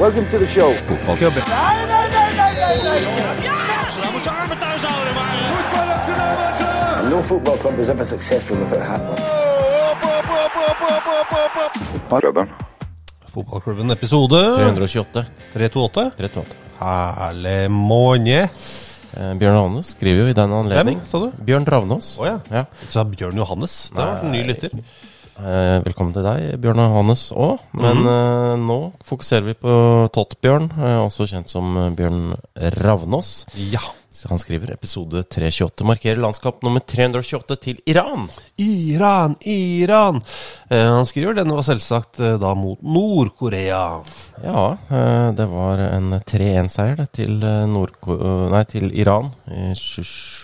Welcome to the show. Fotballklubben. And no football club is ever successful without a hat Voetbalklubben. Fotballklubben episode 328. 328. 328. Herlig måned. Eh, Bjørn Ravnås skriver jo i den anledning Hvem, sa du? Bjørn Ravnås. Å ja. Ja. Så sa Bjørn Johannes. Det har vært en ny lytter. Eh, velkommen til deg, Bjørn Johannes òg. Men Mhm. eh, nå fokuserer vi på Tottbjørn, eh, også kjent som eh, Bjørn Ravnås. Ja. Han skriver episode 328 markerer landskap nummer 328 til Iran. Iran, Iran. Eh, han skriver denne var selvsagt eh, da mot Nord-Korea. Ja, det var en 3-1-seier til, til Iran i 27.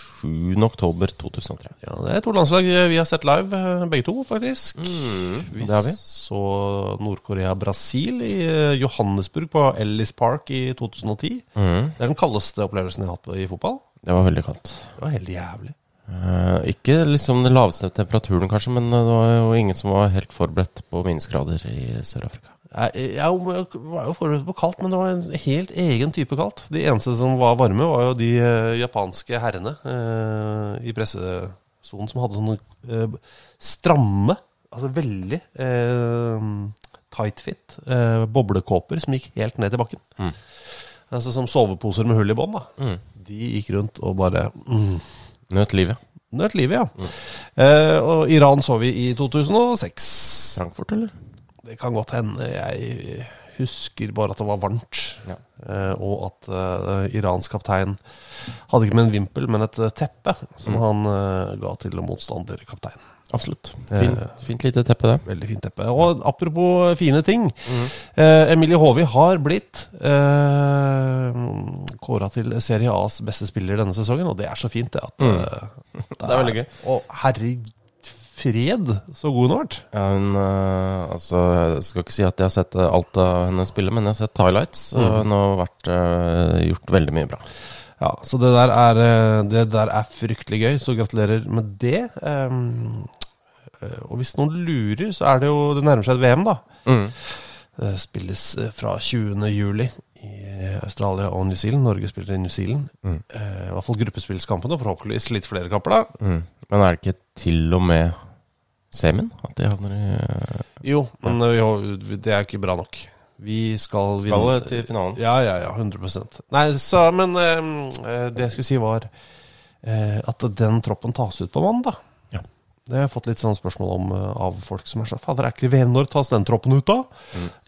oktober 2003. Ja, Det er to landslag vi har sett live, eh, begge to, faktisk. vi det har vi. så Nord-Korea-Brasil i eh, Johannesburg på Ellis Park i 2010. Det er den kaldeste opplevelsen jeg har hatt i fotball. Det var veldig kaldt. Det var helt jævlig. Uh, ikke liksom den laveste temperaturen, kanskje, men det var jo ingen som var helt forberedt på minusgrader i Sør-Afrika. Jeg, var jo forberedt på kaldt, men det var en helt egen type kaldt. De eneste som var varme, var jo de eh, japanske herrene eh, i pressesonen som hadde sånne eh, stramme, altså veldig eh, tight fit, eh, boblekåper som gikk helt ned til bakken. Altså Som soveposer med hull i bånn. da. De gikk rundt og bare mm, Nøt livet. nøt livet, ja. Eh, og Iran så vi i 2006. Frankfurt, eller? Det kan godt hende. Jeg husker bare at det var varmt. Ja. Eh, og at uh, Irans kaptein hadde ikke med en vimpel, men et eh, teppe som han uh, ga til motstanderkapteinen. Absolutt. Fin, fint lite teppe, det. Veldig fint teppe. Og apropos fine ting. Eh, Emilie Håvi har blitt eh, kåra til Serie A's beste spiller denne sesongen, og det er så fint, det. At, mm. det, er veldig gøy. Og herre fred, så god hun har vært. Ja, hun uh, Altså, jeg skal ikke si at jeg har sett eh, alt av henne spille, men jeg har sett highlights, og hun har vært, uh, gjort veldig mye bra. Ja, så det der er, det der er fryktelig gøy, så gratulerer med det. Eh, og hvis noen lurer, så er det jo Det nærmer seg et VM, da. Det spilles fra 20. juli i Australia og New Zealand. Norge spiller i New Zealand. Eh, I hvert fall gruppespillskampene, forhåpentligvis litt flere kamper, da. Mm. Men er det ikke til og med semien at de havner i eh, Jo, men ja. det er ikke bra nok. Vi skal vinne Skal til finalen? Ja, ja, ja. 100% Nei, så, men eh, det jeg skulle si, var eh, at den troppen tas ut på mandag. Ja. Det har jeg fått litt sånn spørsmål om eh, av folk som er sånn Fader, er ikke VM når tas den troppen ut, da?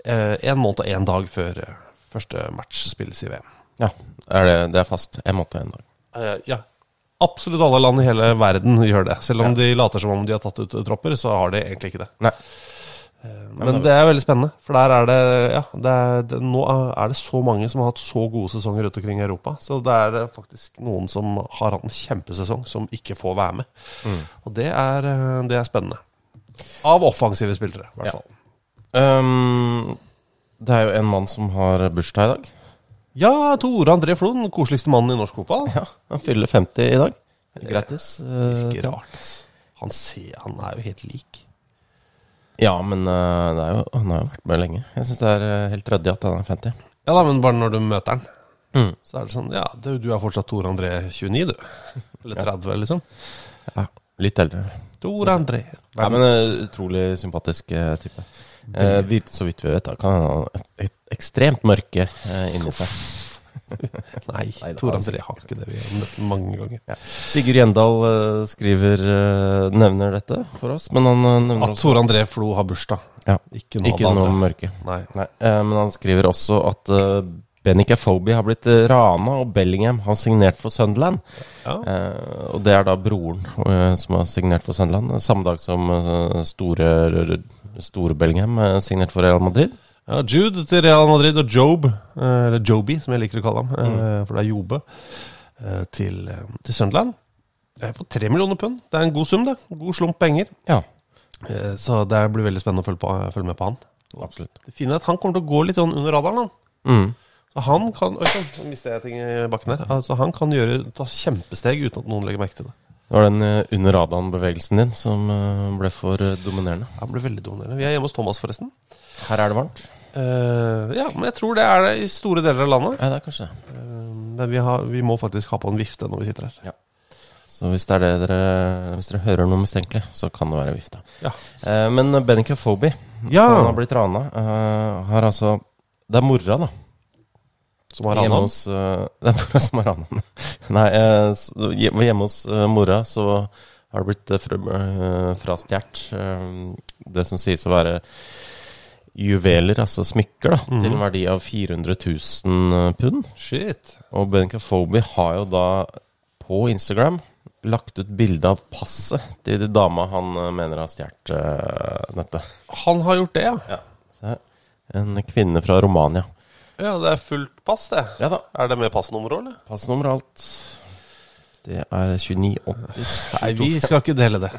Eh, en måned og en dag før eh, første match spilles i VM. Ja, er det, det er fast. En måned og en dag. Eh, ja. Absolutt alle land i hele verden gjør det. Selv om de later som om de har tatt ut tropper, så har de egentlig ikke det. Nei. Men det er veldig spennende, for der er det Ja, det er, det, nå er det så mange som har hatt så gode sesonger rundt omkring i Europa. Så det er eh, faktisk noen som har hatt en kjempesesong, som ikke får være med. Og det er, eh, det er spennende. Av offensive spillere, i hvert Ja. fall. Um, det er jo en mann som har bursdag i dag. Ja, Tore André Flo, den koseligste mannen i norsk fotball. Ja, Han fyller 50 i dag. Grattis. eh, Ikke rart, ass. Han, ser, han er jo helt lik. Ja, men eh, det er jo, han har jo vært med lenge. Jeg syns det er eh, helt ryddig at han er 50. Ja da, men bare når du møter han, Mm. så er det sånn Ja, du, du er fortsatt Tore André 29, du. Eller 30, liksom. Ja, Litt eldre. Tore André. Ja, men eh, Utrolig sympatisk eh, type. Eh, så vidt vi vet, da, kan han ha et, ekstremt mørke eh, inni seg. Nei, Nei Tor André har ikke det. Vi har møtt ham mange ganger. Ja. Sigurd Gjendal eh, skriver eh, nevner dette for oss, men han eh, nevner At også Tor André Flo har bursdag. ja, Ikke noe Ikke noe mørke. Nei. Nei, men han skriver også at Benica Phoebe har blitt rana, og Bellingham har signert for Sunderland. Ja. Eh, og det er da broren som har signert for Sunderland, samme dag som store, store Bellingham signert for Real Madrid. Ja, Jude til Real Madrid og Job, eh, eller Joby som jeg liker å kalle ham, Mm. eh, for det er Jobe, eh, til, eh, til Sunderland. Eh, For tre millioner pund. Det er en god sum, det. God slump penger. Ja, Eh, Så det blir veldig spennende å følge, på, følge med på han. absolutt. Det fine er at han kommer til å gå litt sånn under radaren. Han. Mm. Så han kan Oi sann, nå mister jeg ting i bakken her. Altså, han kan gjøre, ta kjempesteg uten at noen legger merke til det. Det var den eh, under radaren-bevegelsen din som eh, ble for eh, dominerende. Han ble veldig dominerende. Vi er hjemme hos Thomas, forresten. Her er det varmt. Uh, ja, men jeg tror det er det i store deler av landet. Ja, det er kanskje det. Eh, men vi, har, vi må faktisk ha på en vifte når vi sitter her. Så hvis det det dere Hvis dere hører noe mistenkelig, så kan det være vifta. Ja. Uh, men Benica Phoebe, Ja. han har blitt rana, har altså Det er mora, da. Som har Hjemme hos uh, Det er mora som har rana. Nei, uh, hjemme hos uh, mora så har det blitt uh, frastjålet eh, det som sies å være juveler, altså smykker, da, Mhm. til en verdi av 400 000 pund. Shit. Og Benica Foby har jo da på Instagram lagt ut bilde av passet til de dama han eh, mener har stjålet eh, dette. Han har gjort det, ja. Ja. En kvinne fra Romania. Ja, Det er fullt pass, det. Ja da. Er det med passnummer òg, eller? Passnummer og alt. Det er 2980. Nei, vi skal ikke dele det.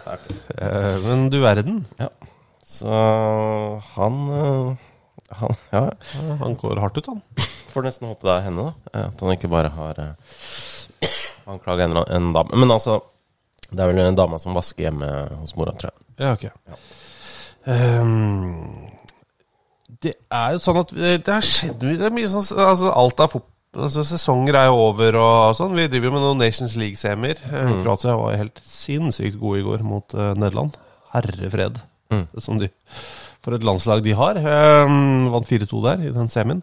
Eh, men du verden. Ja. Så han, øh, han Ja, Ja, Han går hardt ut, han. får nesten håpe det er henne, da. Eh, At han ikke bare har uh, anklaga en, en dame. Men altså, det er vel en dame som vasker hjemme hos mora, tror jeg. Ja, ok. Ehm, det er jo sånn at eh, det har skjedd mye Det mye sånn altså, Alt av Altså, sesonger er jo over og sånn. Vi driver jo med noen Nations League-semier. Mm. Kroatia var helt sinnssykt gode i går mot uh, Nederland. Herre fred, Mm. som de For et landslag de har. Um, vant 4-2 der, i den semien.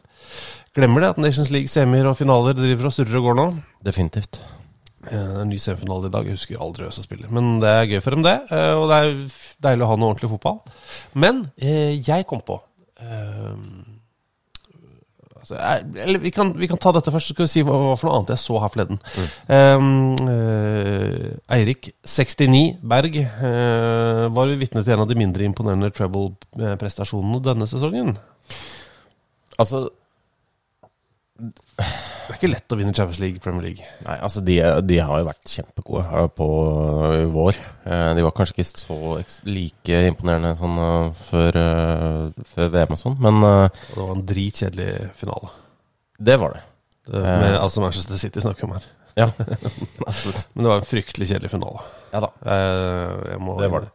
Glemmer det at Nations League-semier og finaler driver og surrer og går nå. Definitivt. Eh, en ny semifinale i dag. Jeg husker aldri hvem som spiller. Men det er gøy for dem, det. Eh, Og det er deilig å ha noe ordentlig fotball. Men eh, jeg kom på eh, altså, jeg, Eller vi kan, vi kan ta dette først, så skal vi si hva, hva for noe annet jeg så her forleden. Eh, eh, Eirik, 69, Berg, eh, var vitne til en av de mindre imponerende treble-prestasjonene denne sesongen. Altså, Det er ikke lett å vinne Champions League, Premier League. nei, altså de, de har jo vært kjempegode på vår. Eh, De var kanskje ikke så like imponerende sånn eh, før, eh, før VM og sånn, men det var en dritkjedelig finale. det var det. Det, med, altså Manchester City snakker vi om her. Ja, absolutt. Men det var en fryktelig kjedelig finale. Ja da. Må, Det var det.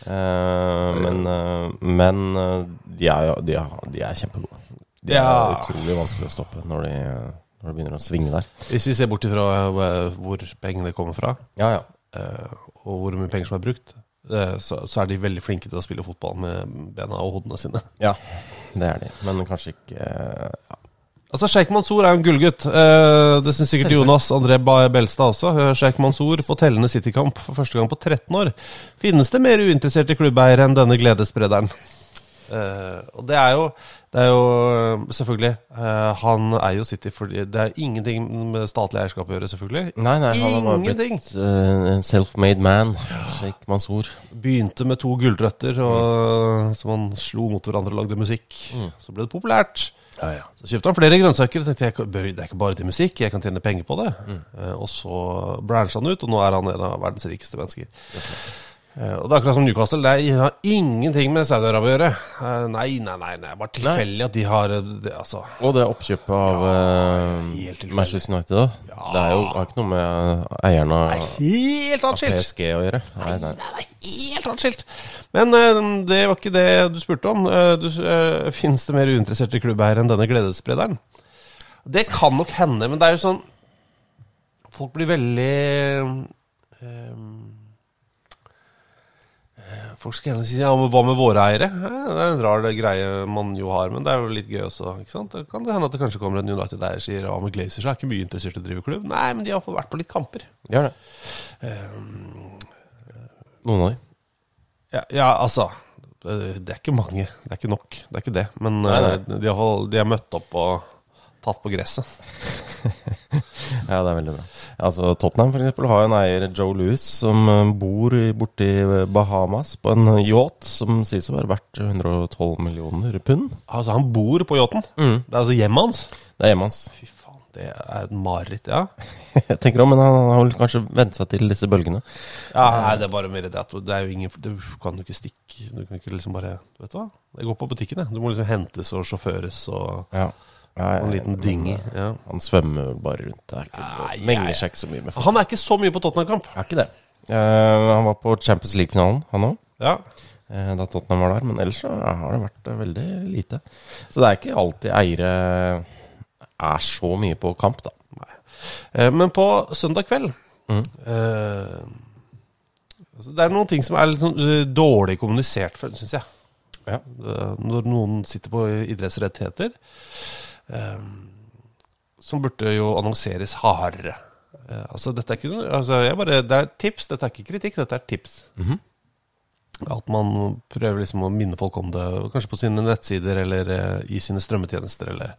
Uh, men uh, men uh, de er de er, de er kjempegode. De er Ja. utrolig vanskelig å stoppe når de, når det begynner å svinge der. Hvis vi ser bort ifra eh, hvor pengene kommer fra, Ja, ja. eh, og hvor mye penger som er brukt, eh, så, så er de veldig flinke til å spille fotball med bena og hodene sine. Ja, det er de. Men kanskje ikke ja. Altså, Sheikh Mansour er jo en gullgutt. Det syns sikkert Jonas André Belstad også. Sheikh Mansour på tellende Citykamp for første gang på 13 år. Finnes det mer uinteresserte klubbeiere enn denne gledessprederen? Eh, og det er jo, det er jo eh, selvfølgelig Uh, Han er jo City fordi Det er ingenting med statlig eierskap å gjøre, selvfølgelig. Nei, nei, han har Ingenting. eh, en self-made man. Sheikh Mansour. Begynte med to gulrøtter og, som han slo mot hverandre og lagde musikk. Så ble det populært. Ja, ja. Så kjøpte han flere grønnsaker og tenkte jeg, det er ikke bare til musikk, jeg kan tjene penger på det. Eh, og så brancha han ut, og nå er han en av verdens rikeste mennesker. Eh, og det er akkurat som Newcastle, det har ingenting med Saudi-Arabia å gjøre. Nei, nei, nei, nei, det er bare tilfeldig at de har eh, det, altså, Og det oppkjøpet av ja. Manchester United da. Ja. Det er jo har ikke noe med eierne av Helt av. PSG å gjøre. Nei, nei. Nei, nei, helt atskilt. Men eh, det var ikke det du spurte om. Du, eh, Fins det mer uinteresserte klubbeiere enn denne gledessprederen? Det kan nok hende, men det er jo sånn Folk blir veldig eh, Folk skal gjerne si ja, men hva med våre eiere? Ja, det er en rar greie man jo har, men det er jo litt gøy også. ikke sant? Det kan det hende at det kanskje kommer en United-eier og sier ja, men Glazers er ikke mye interessert i å drive klubb. Nei, men de har iallfall vært på litt kamper. Gjør det. Noen av dem. Ja, ja, altså Det er ikke mange. Det er ikke nok. Det er ikke det. Men Nei, nei. eh, de, har, de har møtt opp og tatt på gresset. Ja, det er veldig bra. Altså, Tottenham for eksempel, har en eier, Joe Louis, som eh, bor i- borti Bahamas på en yacht som sies å være verdt 112 millioner pund. Altså, han bor på yachten. Det er altså hjemmet hans. Det er hjemmet hans. Fy faen, det er et mareritt, ja. Jeg tenker også, Men han har vel kanskje vent seg til disse bølgene. Ja, nei, det er bare mer det at det er jo ingen Du kan jo ikke stikke Du kan ikke liksom bare Vet du hva? Det går på butikken, jeg. Du må liksom hentes og sjåføres og Ja. Og en liten dingy. Ja. Han svømmer vel bare rundt. Det er ikke, Nei, menger seg ikke så mye med folk. Han er ikke så mye på Tottenham-kamp. Er ikke det. Eh, han var på Champions League-finalen, han òg. Ja. eh, Da Tottenham var der. Men ellers så har det vært eh, veldig lite. Så det er ikke alltid eiere er så mye på kamp, da. Eh, Men på søndag kveld eh, altså Det er noen ting som er litt sånn eh, dårlig kommunisert, syns jeg. Ja. Eh, Når noen sitter på idrettsrettigheter, som burde jo annonseres hardere. Eh, Altså, dette er ikke noe altså, bare, Det er tips, dette er ikke kritikk, dette er tips. At man prøver liksom å minne folk om det, kanskje på sine nettsider eller eh, i sine strømmetjenester. eller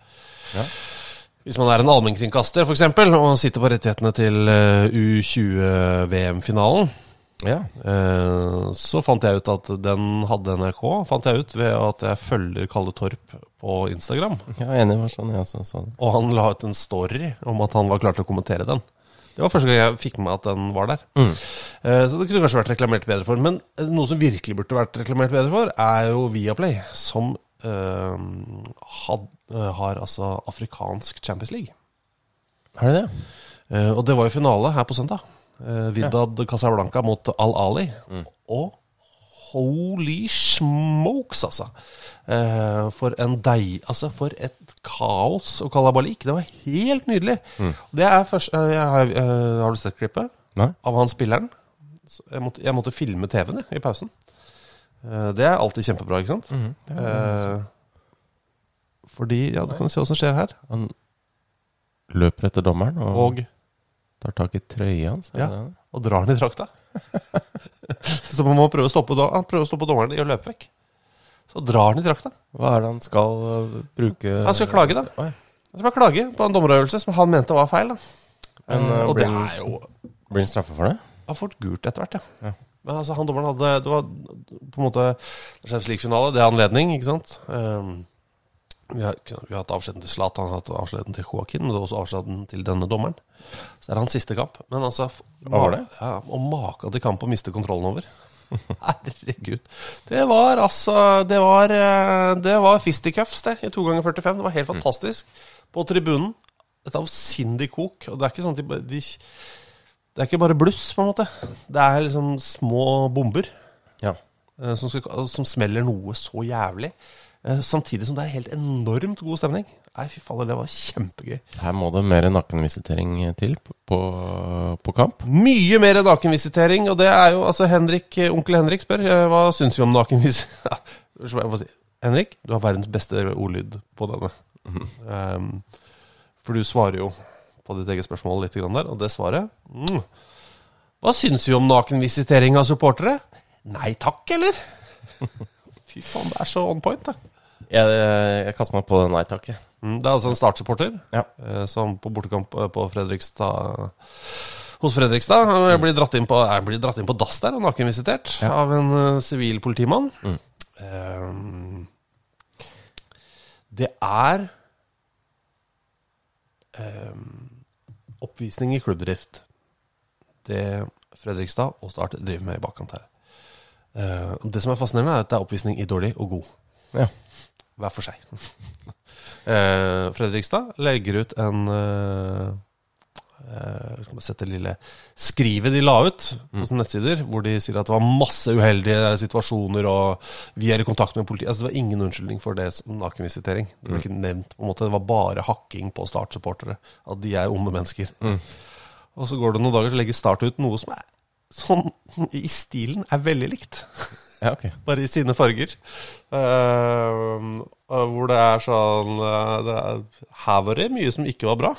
Ja. hvis man er en allmennkringkaster f.eks., og sitter på rettighetene til eh, U20-VM-finalen, Ja. eh, så fant jeg ut at den hadde NRK. Fant jeg ut ved at jeg følger Kalle Torp på Instagram. Er enig. var sånn jeg også så det. Og han la ut en story om at han var klar til å kommentere den. Det var første gang jeg fikk med meg at den var der. Mm. Så det kunne kanskje vært reklamert bedre for. Men eh, noe som virkelig burde vært reklamert bedre for, er jo Viaplay, som eh, had, eh, har altså afrikansk Champions League. Har de det? Eh, og det var jo finale her på søndag. Uh, Vidad Casablanca mot Al-Ali. Og holy smokes, altså! Eh, for en deig Altså, for et kaos og kalabalik. Det var helt nydelig. Det er først eh, har, eh, har du sett klippet Nei. av han spilleren? Så Jeg måtte, jeg måtte filme TV-en i pausen. Eh, det er alltid kjempebra, ikke sant? Eh, fordi Ja, du kan se hva som skjer her. Han løper etter dommeren og, Og tar tak i trøya hans. Ja. det det? og drar den i drakta. så man må prøve å stoppe, han prøver å stoppe dommeren i å løpe vekk. Så drar han i drakta. Hva er det han skal øh, bruke Han skal klage, da. Oi. Han skal bare klage på en dommerøvelse som han mente var feil. da Men, uh, og Og det er jo Blir han straffa for det? Han får gult etter hvert, ja. Ja. Men altså, han dommeren hadde Det var på en måte Champions League-finale. Det er anledning, ikke sant? Um, vi, har, vi har hatt avskjeden til Zlatan, vi har hatt avskjeden til det var også avskjeden til denne dommeren. Så det er hans siste kamp. Men altså Hva var det? Ja, Og maka til kamp å miste kontrollen over. Herregud. Det var altså Det var, eh, det var fisticuffs der i to ganger 45. Det var helt fantastisk. På tribunen. Et avsindig kok. Og det er ikke sånn at de, de Det er ikke bare bluss, på en måte. Det er liksom små bomber Ja. eh, som, skal, som smeller noe så jævlig. Eh, Samtidig som det er helt enormt god stemning. Nei, fy fader, det var kjempegøy. Her må det mer nakenvisitering til på, på, kamp. Mye mer nakenvisitering, og det er jo altså Henrik, eh, Onkel Henrik spør eh, hva syns vi om nakenvisitering. Henrik, du har verdens beste ordlyd på denne. Um, for du svarer jo på ditt eget spørsmål litt grann der, og det svaret mm. Hva syns vi om nakenvisitering av supportere? Nei takk, eller? Fy faen, det er så on point, det. Jeg, jeg kaster meg på nei takk. Mm, det er altså en startsupporter Ja. eh, som på bortekamp eh, på Fredrikstad hos Fredrikstad Jeg blir dratt inn på, blir dratt inn på dass der og nakenvisitert Ja. av en sivil sivil politimann. Mm. Um, det er um, oppvisning i klubbdrift. Det Fredrikstad og Start driver med i bakkant her. Uh, det som er fascinerende, er at det er oppvisning i dårlig og god Ja. Hver for seg. eh, Fredrikstad legger ut en eh, eh, Skal vi sette det lille skrivet de la ut på sine nettsider, hvor de sier at det var masse uheldige situasjoner, og vi er i kontakt med politiet. Altså, det var ingen unnskyldning for det som nakenvisitering. Det ble ikke nevnt. på en måte Det var bare hakking på Start-supportere. At de er onde mennesker. Og så går det noen dager, så legger Start ut noe som er sånn i stilen er veldig likt. Ja, okay. bare i sine farger. Uh, hvor det er sånn eh, det er, Her var det mye som ikke var bra.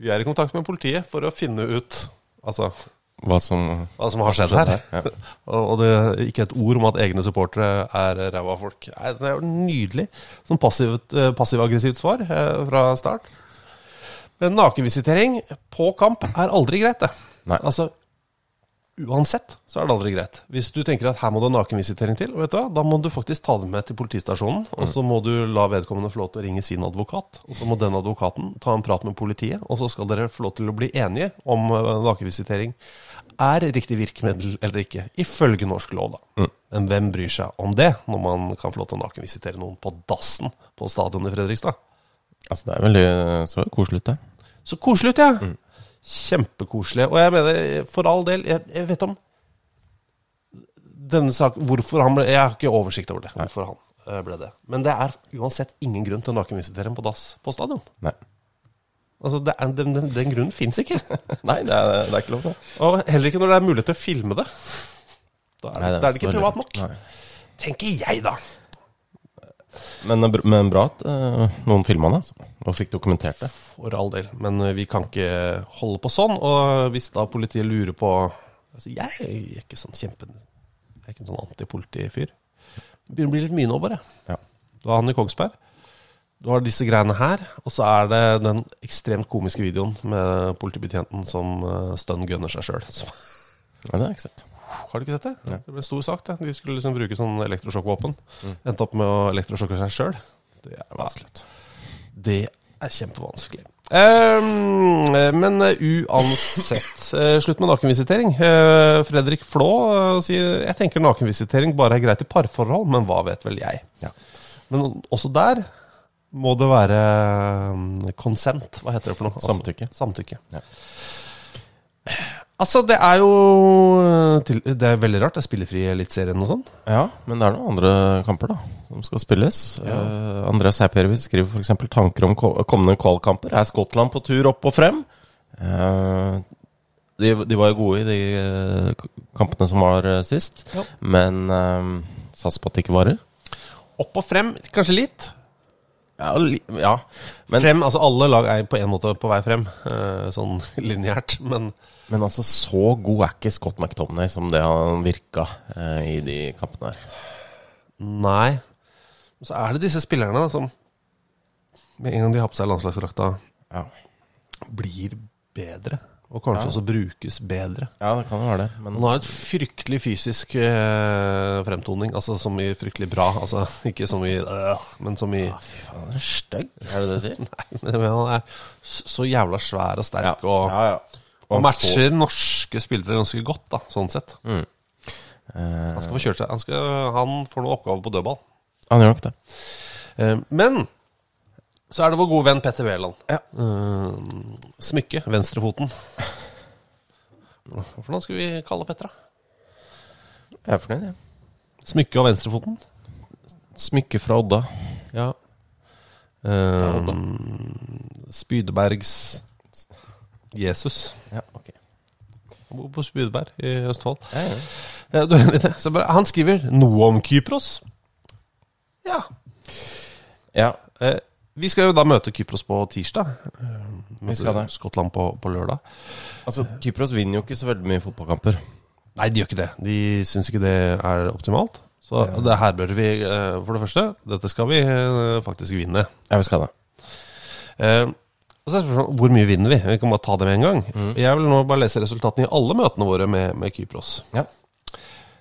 Vi er i kontakt med politiet for å finne ut altså, Hva som hva som har skjedd her. Ja. og, det er ikke et ord om at egne supportere er ræva folk. Nei, Det er jo nydelig. Sånn passivt, eh, passiv-aggressivt svar eh, fra start. Men nakenvisitering på kamp er aldri greit, det. Nei. Altså, uansett så er det aldri greit. Hvis du tenker at her må du ha nakenvisitering til, vet du hva, da må du faktisk ta det med til politistasjonen. Og så må du la vedkommende få lov til å ringe sin advokat. Og så må den advokaten ta en prat med politiet, og så skal dere få lov til å bli enige om eh, nakenvisitering er riktig virkemiddel eller ikke, ifølge norsk lov, da. Men hvem bryr seg om det, når man kan få lov til å nakenvisitere noen på dassen på stadionet i Fredrikstad? Altså, det er veldig så koselig ut, det. Så koselig ut, ja. Kjempekoselig. Og jeg mener, for all del, jeg, jeg vet om denne saken Hvorfor han ble Jeg har ikke oversikt over det. Hvorfor han eh, ble det. Men det er uansett ingen grunn til å nakenvisitere på dass på stadion. Nei. Altså, det er, den, den, den grunnen fins ikke. Nei, det er, det er ikke lov, til. Og heller ikke når det er mulighet til å filme det. Da er, Nei, da er det ikke privat nok. Tenker jeg, da. Men, men bra at eh, noen filma det, altså. og fikk dokumentert det. For all del. Men eh, vi kan ikke holde på sånn. Og hvis da politiet lurer på altså Jeg er ikke sånn kjempe Jeg er ikke en sånn antipolitifyr. Det begynner å bli litt mye nå, bare. Ja. Du har han i Kongsberg. Du har disse greiene her. Og så er det den ekstremt komiske videoen med politibetjenten som stun gunner seg sjøl. Nei, det har jeg ikke sett. Har du ikke sett det? Ja. Det ble stor sak, det. De skulle liksom bruke sånn elektrosjokkvåpen. Endte opp med å elektrosjokke seg sjøl. Det er vanskelig. Det er kjempevanskelig. Um, men eh, uansett eh, Slutt med nakenvisitering. Eh, Fredrik Flå sier Jeg tenker nakenvisitering bare er greit i parforhold, men hva vet vel jeg. Ja. Men også der må det være konsent. Hva heter det for noe? Samtykke. samtykke. Ja. Altså, det er jo Det er veldig rart. Det er spillefri Eliteserien og sånn. Ja, men det er noen andre kamper da som skal spilles. Eh, Andreas Heipjärvi skriver f.eks. tanker om kommende kvalkamper. Er Skottland på tur opp og frem? Uh, de, de var jo gode i de eh, kampene som var eh, sist, Ja. men uh, sats på at det ikke varer. Opp og frem, kanskje litt. Ja, ja. men, frem, altså Alle lag er på en måte på vei frem, eh, sånn lineært. Men men altså, så god er ikke Scott McTominay som det han virka eh, i de kampene her. nei. Så er det disse spillerne da, som med en gang de har på seg landslagsdrakta, Ja. blir bedre. Og kanskje også brukes bedre. ja, det kan jo være det. Men Han har et fryktelig fysisk eh, fremtoning, altså som i fryktelig bra. Altså ikke som i øh, men som i fy faen, han er stygg, er det det du sier? Nei, men han er så jævla svær og sterk og, ja, ja. og han matcher norske spillere ganske godt, da, sånn sett. Eh, Han skal få kjørt seg. Han, skal, han får noen oppgaver på dødball. han gjør nok det. Eh, Men så er det vår gode venn Petter Wæland. Ja. Uh, smykke, venstrefoten. Hvordan noe skal vi kalle Petter, da? Jeg er fornøyd, jeg. Smykke og venstrefoten? Smykke fra Odda. Ja. Odda. Spydebergs Jesus. Ja, ok. Han bor på Spydeberg i Østfold. Ja, ja. Ja, du, han skriver noe om Kypros. Ja. ja. Vi skal jo da møte Kypros på tirsdag. Eh, Vi skal det. Skottland på, på lørdag. Altså, Kypros vinner jo ikke så veldig mye fotballkamper. Nei, de gjør ikke det. De syns ikke det er optimalt. Så det her bør vi, eh, for det første, dette skal vi eh, faktisk vinne. Ja, vi skal det. Eh, og så er spørsmålet hvor mye vinner vi? Vi kan bare ta det med en gang. Jeg vil nå bare lese resultatene i alle møtene våre med, med Kypros. Ja.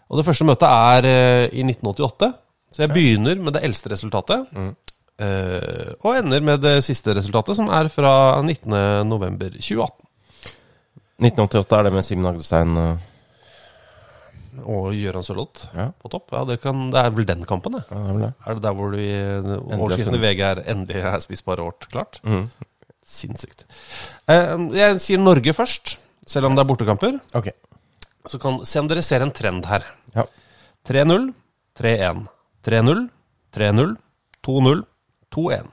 Og det første møtet er i 1988. Så jeg begynner med det eldste resultatet. Eh, og ender med det siste resultatet, som er fra 19.11.2018. 1988 er det med Simen Agdestein. uh... Og Gøran Sørloth Ja. på topp. Ja, det, kan, det er vel den kampen, det. Ja, det er det. Er det der hvor du overskriften i VG er 'Endelig er spisbare årt klart'? Mm. Sinnssykt. Uh, jeg sier Norge først, selv om det er bortekamper. Okay. Så kan se om dere ser en trend her. Ja. 3-0, 3-1. 3-0, 3-0, 2-0, 2-1.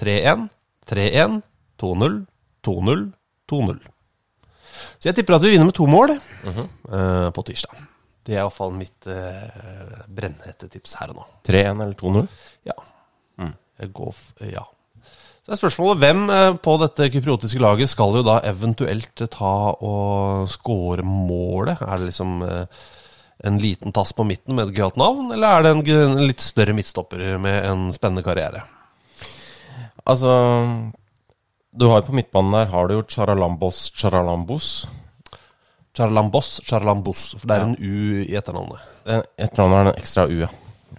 3-1, 3-1, 2-0, 2-0, 2-0. Så jeg tipper at vi vinner med to mål eh, på tirsdag. Det er iallfall mitt uh, brennhette tips her og nå. 3-1 eller 2-0? Ja. Jeg går f ja. Så er spørsmålet hvem eh, på dette kypriotiske laget skal jo da eventuelt ta og score målet? Er det liksom uh, en liten tass på midten med et gøyalt navn, eller er det en, en litt større midtstopper med en spennende karriere? Altså Du har jo på midtbanen der har du jo Charalambos Charalambos. Charalambos, Charalambos, for det er en U i etternavnet. Etternavnet er en ekstra U, ja.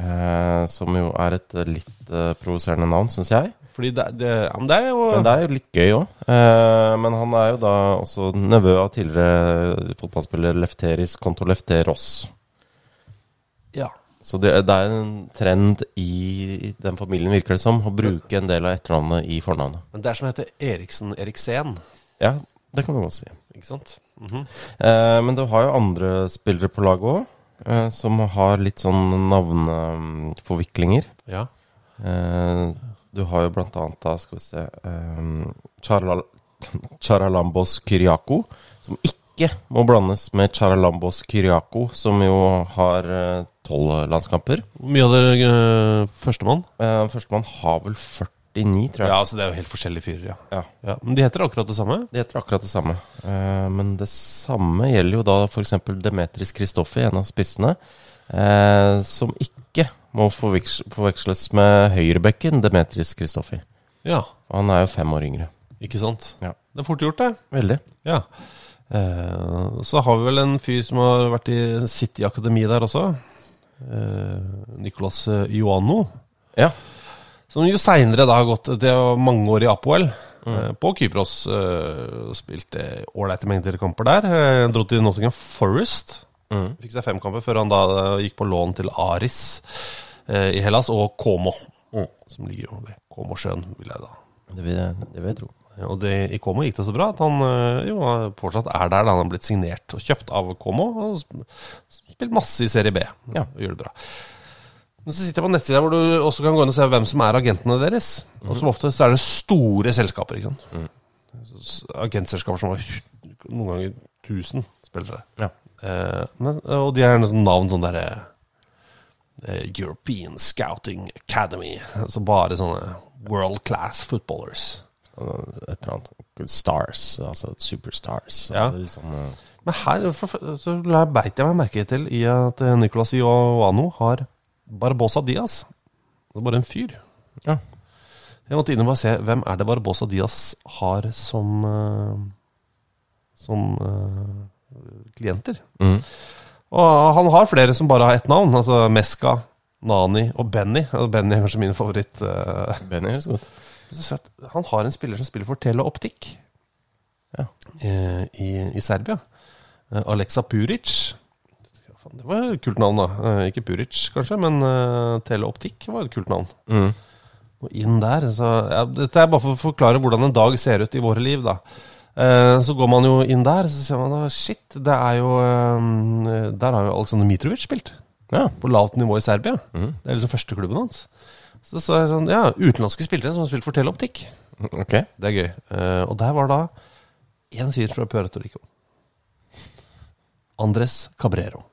Eh, som jo er et litt eh, provoserende navn, syns jeg. Fordi det, det, ja, men det er jo Men det er jo litt gøy òg. Eh, men han er jo da også nevø av tidligere fotballspiller Lefteris Konto Lefteros. ja. Så det, det er en trend i den familien, virker det som, å bruke en del av etternavnet i fornavnet. Men det er som heter Eriksen Eriksen, Ja, det kan du godt si. ikke sant? Mhm. Eh, men du har jo andre spillere på laget òg, eh, som har litt sånn navneforviklinger. Ja. Eh, du har jo blant annet da, skal vi se eh, Charalambos Kyriako, som ikke må blandes med Charalambos Kyriako, som jo har eh, tolv landskamper. Hvor mye det uh, førstemann? Eh, Førstemann har vel 49, tror jeg. Ja, altså det er jo helt forskjellige fyrer, ja. Ja. ja. Men de heter akkurat det samme? De heter akkurat det samme. Eh, men det samme gjelder jo da f.eks. Demetris Kristoffi, en av spissene, eh, som ikke må forveksles med høyrebekken Demetris Kristoffi. Ja, Han er jo fem år yngre. ikke sant? Ja. Det er fort gjort, det. Veldig. Ja. Eh, så har vi vel en fyr som har vært i City Akademi der også. Eh, Nicolas eh, Ja. Som jo seinere da har gått Det var mange år i Apoel. Mm. På Kypros. Spilte ålreite mengder kamper der. Dro til Nottingham Forest. Fikk seg fem kamper før han da gikk på lån til Aris i Hellas, og Como. Som ligger jo ved Komosjøen, vil jeg da Det vil, jeg- det vil jeg tro. Og det, i Komo gikk det så bra at han øh, jo, fortsatt er der. da Han har blitt signert og kjøpt av Komo. Og sp- spilt masse i Serie B. Ja. Og gjør det bra. Men så sitter jeg på nettsida hvor du også kan gå inn og se hvem som er agentene deres. Og som ofte så er det store selskaper. ikke sant? Mm. Agentselskaper som har noen ganger 1000 spillere. Ja. Eh, men, og de har sånn navn sånn derre eh, European Scouting Academy. Altså bare sånne world class footballers. Et eller annet. Stars, altså superstars. Ja. Sånn, Men her så beit jeg meg merke til i at eh, Nicolas Ioano har Barbosa Diaz. Det er bare en fyr. Ja. Jeg måtte inn og bare se hvem er det Barbosa Diaz har som eh, Som uh, klienter. Mm. Og han har flere som bare har ett navn. Altså Meska, Nani og Benny. Og Benny er kanskje min favoritt. Benny er godt. så sett, Han har en spiller som spiller for Teleoptikk Ja. eh, i, i Serbia. Eh, Alexa Puric. Det var et kult navn, da. Eh, Ikke Puric, kanskje, men Teleoptikk var et kult navn. Mm. Og inn der så, ja, Dette er bare for å forklare hvordan en dag ser ut i våre liv, da. Så går man jo inn der, så ser man da shit, det er jo Der har jo Aleksandr Mitrovic spilt. Ja. På lavt nivå i Serbia. Mm. Det er liksom førsteklubben hans. Så så det sånn, ja, utenlandske spillere som har spilt for Teleoptikk. Ok. Det er gøy. Eh, og der var da en fyr fra Puerto Rico. Andres Cabrero.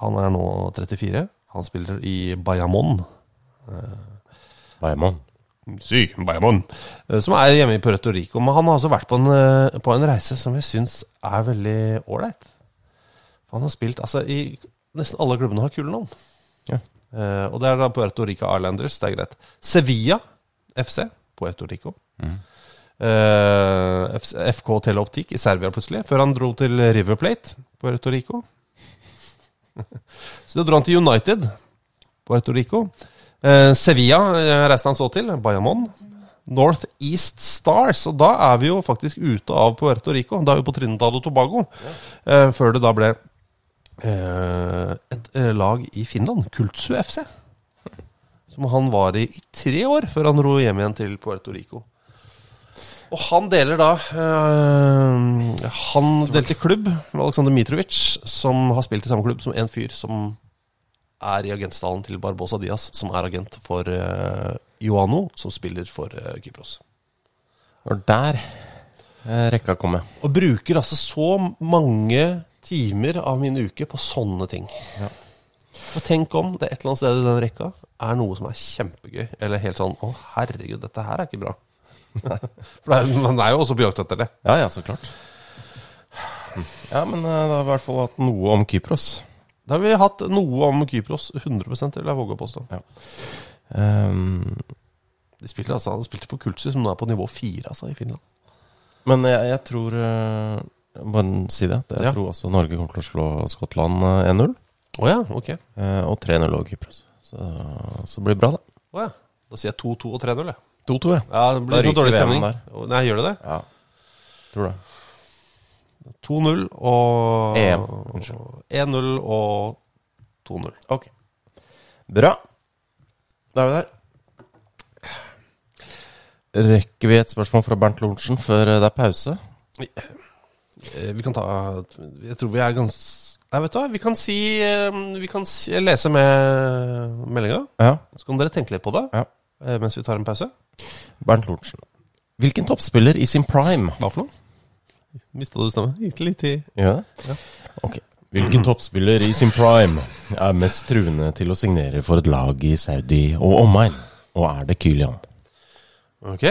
Han er nå 34. Han spiller i Bayamon. Bayamon. Si, Bayamon. Eh, Som er hjemme i Puerto Rico. Men han har altså vært på en, eh, på en reise som jeg syns er veldig ålreit. Han har spilt altså i Nesten alle klubbene har kule navn. Ja. Eh, og det er da Puerto Rico Islanders, det er greit. Sevilla FC, Puerto Rico. Mm. FC, FK Teleoptik i Serbia plutselig, før han dro til River Plate, Puerto Rico. så da dro han til United, Puerto Rico. Eh, Sevilla eh, reiste han så til, Bayamon. North East Stars, og da er vi jo faktisk ute av Puerto Rico. Da er vi på Trinidad og Tobago. Eh, før det da ble eh, et eh, lag i Finland, Kultsu FC. Som han var i i tre år, før han dro hjem igjen til Puerto Rico. Og han deler da øh, Han delte klubb med Aleksandr Mitrovic, som har spilt i samme klubb som en fyr som er i agentstallen til Barbosa Diaz, som er agent for øh, Joano, som spiller for øh, Kypros. Og der eh, rekka komme. Og bruker altså så mange timer av min uke på sånne ting. Og tenk om det et eller annet sted i den rekka er noe som er kjempegøy, eller helt sånn Å, herregud, dette her er ikke bra. For det er, man er jo også på jakt etter det. Ja, ja, så klart. Ja, men det da har vi i hvert fall hatt noe om Kypros. Da har vi hatt noe om Kypros, 100 det vil jeg våge å påstå. Ehm, De spilte, altså, de spilte for Kultsu, som nå er på nivå fire altså, i Finland. men jeg, jeg tror eh, Bare si det. Jeg Ja. tror også Norge kommer til å slå Skottland eh, 1-0. Oh, ja, ok. eh, Og 3-0 over Kypros. Så, så blir det bra, da. Oh, ja. Da sier jeg 2-2 og 3-0, jeg. 2-2, ja. Ja, det blir ryker dårlig stemning. der. Nei, gjør det det? ja. Tror det. 2-0 og 1-0 og 2-0. Ok. Bra. Da er vi der. Rekker vi et spørsmål fra Bernt Lorentzen før det er pause? Eh, Vi kan ta Jeg tror vi er ganske Nei, vet du hva, vi kan si eh, Vi kan si, lese med meldinga. Ja. Så kan dere tenke litt på det Ja. eh, mens vi tar en pause. Bernt Lorentzen. Hvilken toppspiller i sin prime Hva for noe? Mista du stemmen? Gikk litt i ja. ja. Ok. Hvilken toppspiller i sin prime er mest truende til å signere for et lag i Saudi og omegn? Og er det Kylian? Ok.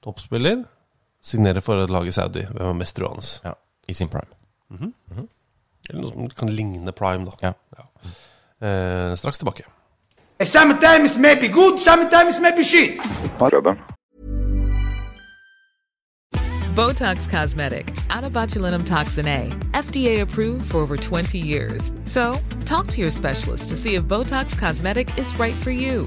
Toppspiller. Signerer for et lag i Saudi. Hvem er mest truende? Ja, i sin prime. Eller noe som kan ligne prime, da. Ja. Eh, straks tilbake. Sometimes maybe good, sometimes maybe shit. Botox Cosmetic, out of botulinum toxin A, FDA approved for over 20 years. So, talk to your specialist to see if Botox Cosmetic is right for you.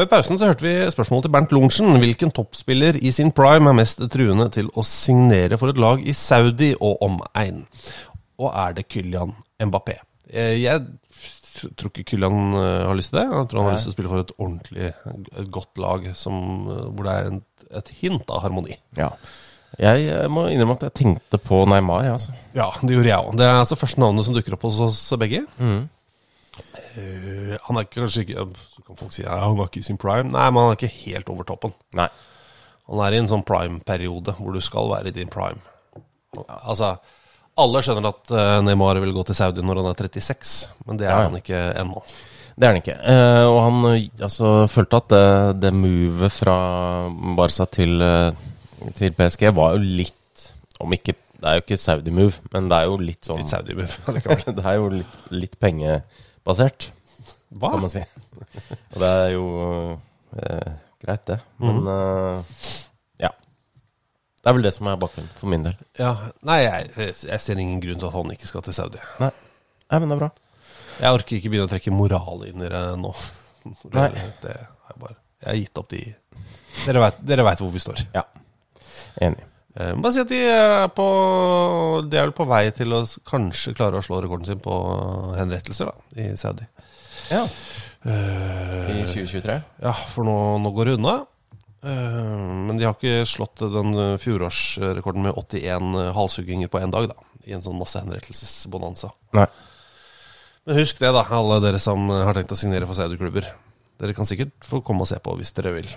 Før pausen så hørte vi spørsmål til Bernt Lorentzen. Hvilken toppspiller i sin prime er mest truende til å signere for et lag i Saudi og omegn? Og er det Kylian Mbappé? Eh, Jeg tror ikke Kylian eh, har lyst til det. Jeg tror han har lyst til å spille for et ordentlig, et godt lag som, eh, hvor det er et hint av harmoni. Ja. Jeg må innrømme at jeg tenkte på Neymar, jeg, altså. Ja, det gjorde jeg òg. Det er altså første navnet som dukker opp hos oss begge. Eh, han er kanskje ikke kan folk si ja, han var ikke i sin prime. Nei, men han er ikke helt over toppen. Nei. Han er i en sånn prime-periode hvor du skal være i din prime. Altså, alle skjønner at eh, Neymar vil gå til Saudi når han er 36, men det er Ja, ja. han ikke ennå. Det er han ikke. Eh, og han eh, altså, følte at det, det movet fra Barca til, eh, til PSG var jo litt Om ikke Det er jo ikke Saudi-move, men det er jo litt sånn Litt Saudi-move det er jo litt, litt pengebasert, Hva? kan man si. Og det er jo eh, greit, det. Men Mhm. eh, ja. Det er vel det som er bakgrunnen for min del. Ja, nei, jeg, jeg ser ingen grunn til at han ikke skal til Saudi. Nei, Nei men det er bra. Jeg orker ikke begynne å trekke moral inn i det nå. Nei. Det er bare, jeg har gitt opp de Dere vet- Dere veit hvor vi står. Ja. Enig. Eh, Bare si at de er på De er vel på vei til å s- kanskje klare å slå rekorden sin på henrettelser da, i Saudi. Ja. Eh, I 2023? Ja, for nå, nå går det unna. Eh, Men de har ikke slått den eh, fjorårsrekorden med 81 halshugginger på én dag, da. I en sånn massehenrettelsesbonanza. Nei. Men husk det, da, alle dere som har tenkt å signere for Saudi-klubber. Dere kan sikkert få komme og se på hvis dere vil.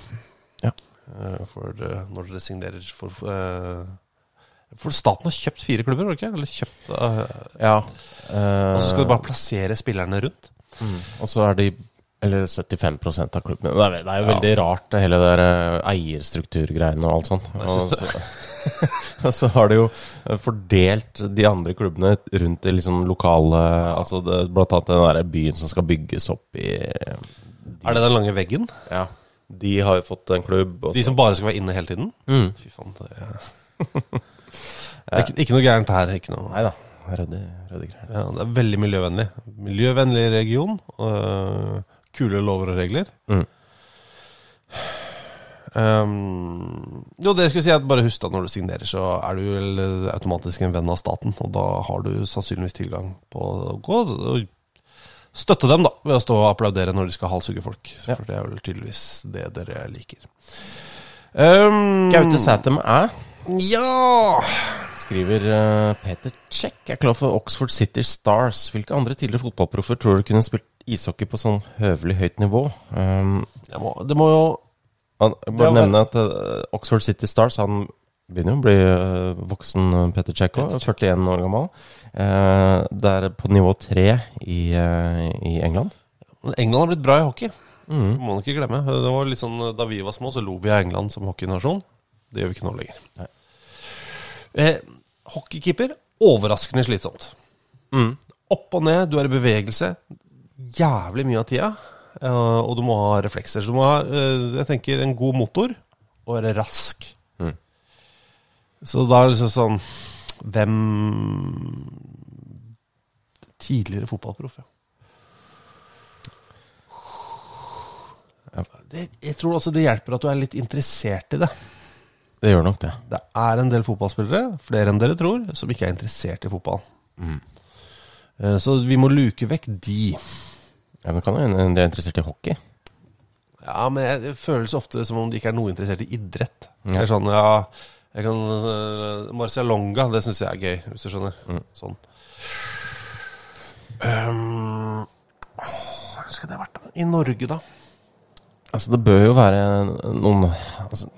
Ja. Eh, For eh, når dere signerer for eh, For staten har kjøpt fire klubber, var det ikke? Eller kjøpt uh, Ja. Og så skal du bare plassere spillerne rundt. Mm. Og så er de Eller 75% av klubben. Det er, det er jo veldig rart, det hele det der eh, eierstrukturgreiene og alt sånt. Og så, så har de jo eh, fordelt de andre klubbene rundt i liksom lokale Altså det, blant annet den der byen som skal bygges opp i Er det den lange veggen? Ja. De har jo fått en klubb. Også. De som bare skal være inne hele tiden? Mm. Fy faen. Det er, det er ikke, ikke noe gærent her. Ikke noe. Nei ryddig greier. Ja, det er veldig miljøvennlig. Miljøvennlig region. øh, kule lover og regler. Mm. Um, jo, det skulle si at bare husk da når du signerer, så er du vel øh, automatisk en venn av staten. Og da har du sannsynligvis tilgang på å gå og støtte dem, da, ved å stå og applaudere når de skal halshugge folk. Ja. For det er vel tydeligvis det dere liker. Um, Gaute Sætem æ, Ja! Skriver eh, Peter Check er klar for Oxford City Stars. Hvilke andre tidligere fotballproffer tror du kunne spilt ishockey på sånn høvelig høyt nivå? Um, må, det må jo Han, jeg må bare nevne at uh, Oxford City Stars Han begynner jo å bli uh, voksen, Peter Check òg. 41 år gammel. Uh, det er på nivå tre i, i England. England har blitt bra i hockey. Mm. Må man ikke glemme. Det var litt sånn, Da vi var små, så lo vi av England som hockeynasjon. Det gjør vi ikke nå lenger. Nei. Eh, hockeykeeper overraskende slitsomt. Mm. Opp og ned, du er i bevegelse jævlig mye av tida. eh, og du må ha reflekser. Så du må ha eh, jeg tenker, en god motor og være rask. Mm. Så da er det liksom sånn Hvem Tidligere fotballproff, ja. Det, jeg tror også det hjelper at du er litt interessert i det. Det gjør nok det. Det er en del fotballspillere, flere enn dere tror, som ikke er interessert i fotball. Mm. Så vi må luke vekk de. Ja, men kan det hende de er interessert i hockey. Ja, men det føles ofte som om de ikke er noe interessert i idrett. Ja. Det er sånn, ja jeg kan, uh, Marcialonga, det syns jeg er gøy, hvis du skjønner. Sånn. Um, åh, hvor skal det vært, da? I Norge, da? Altså, det bør jo være noen altså,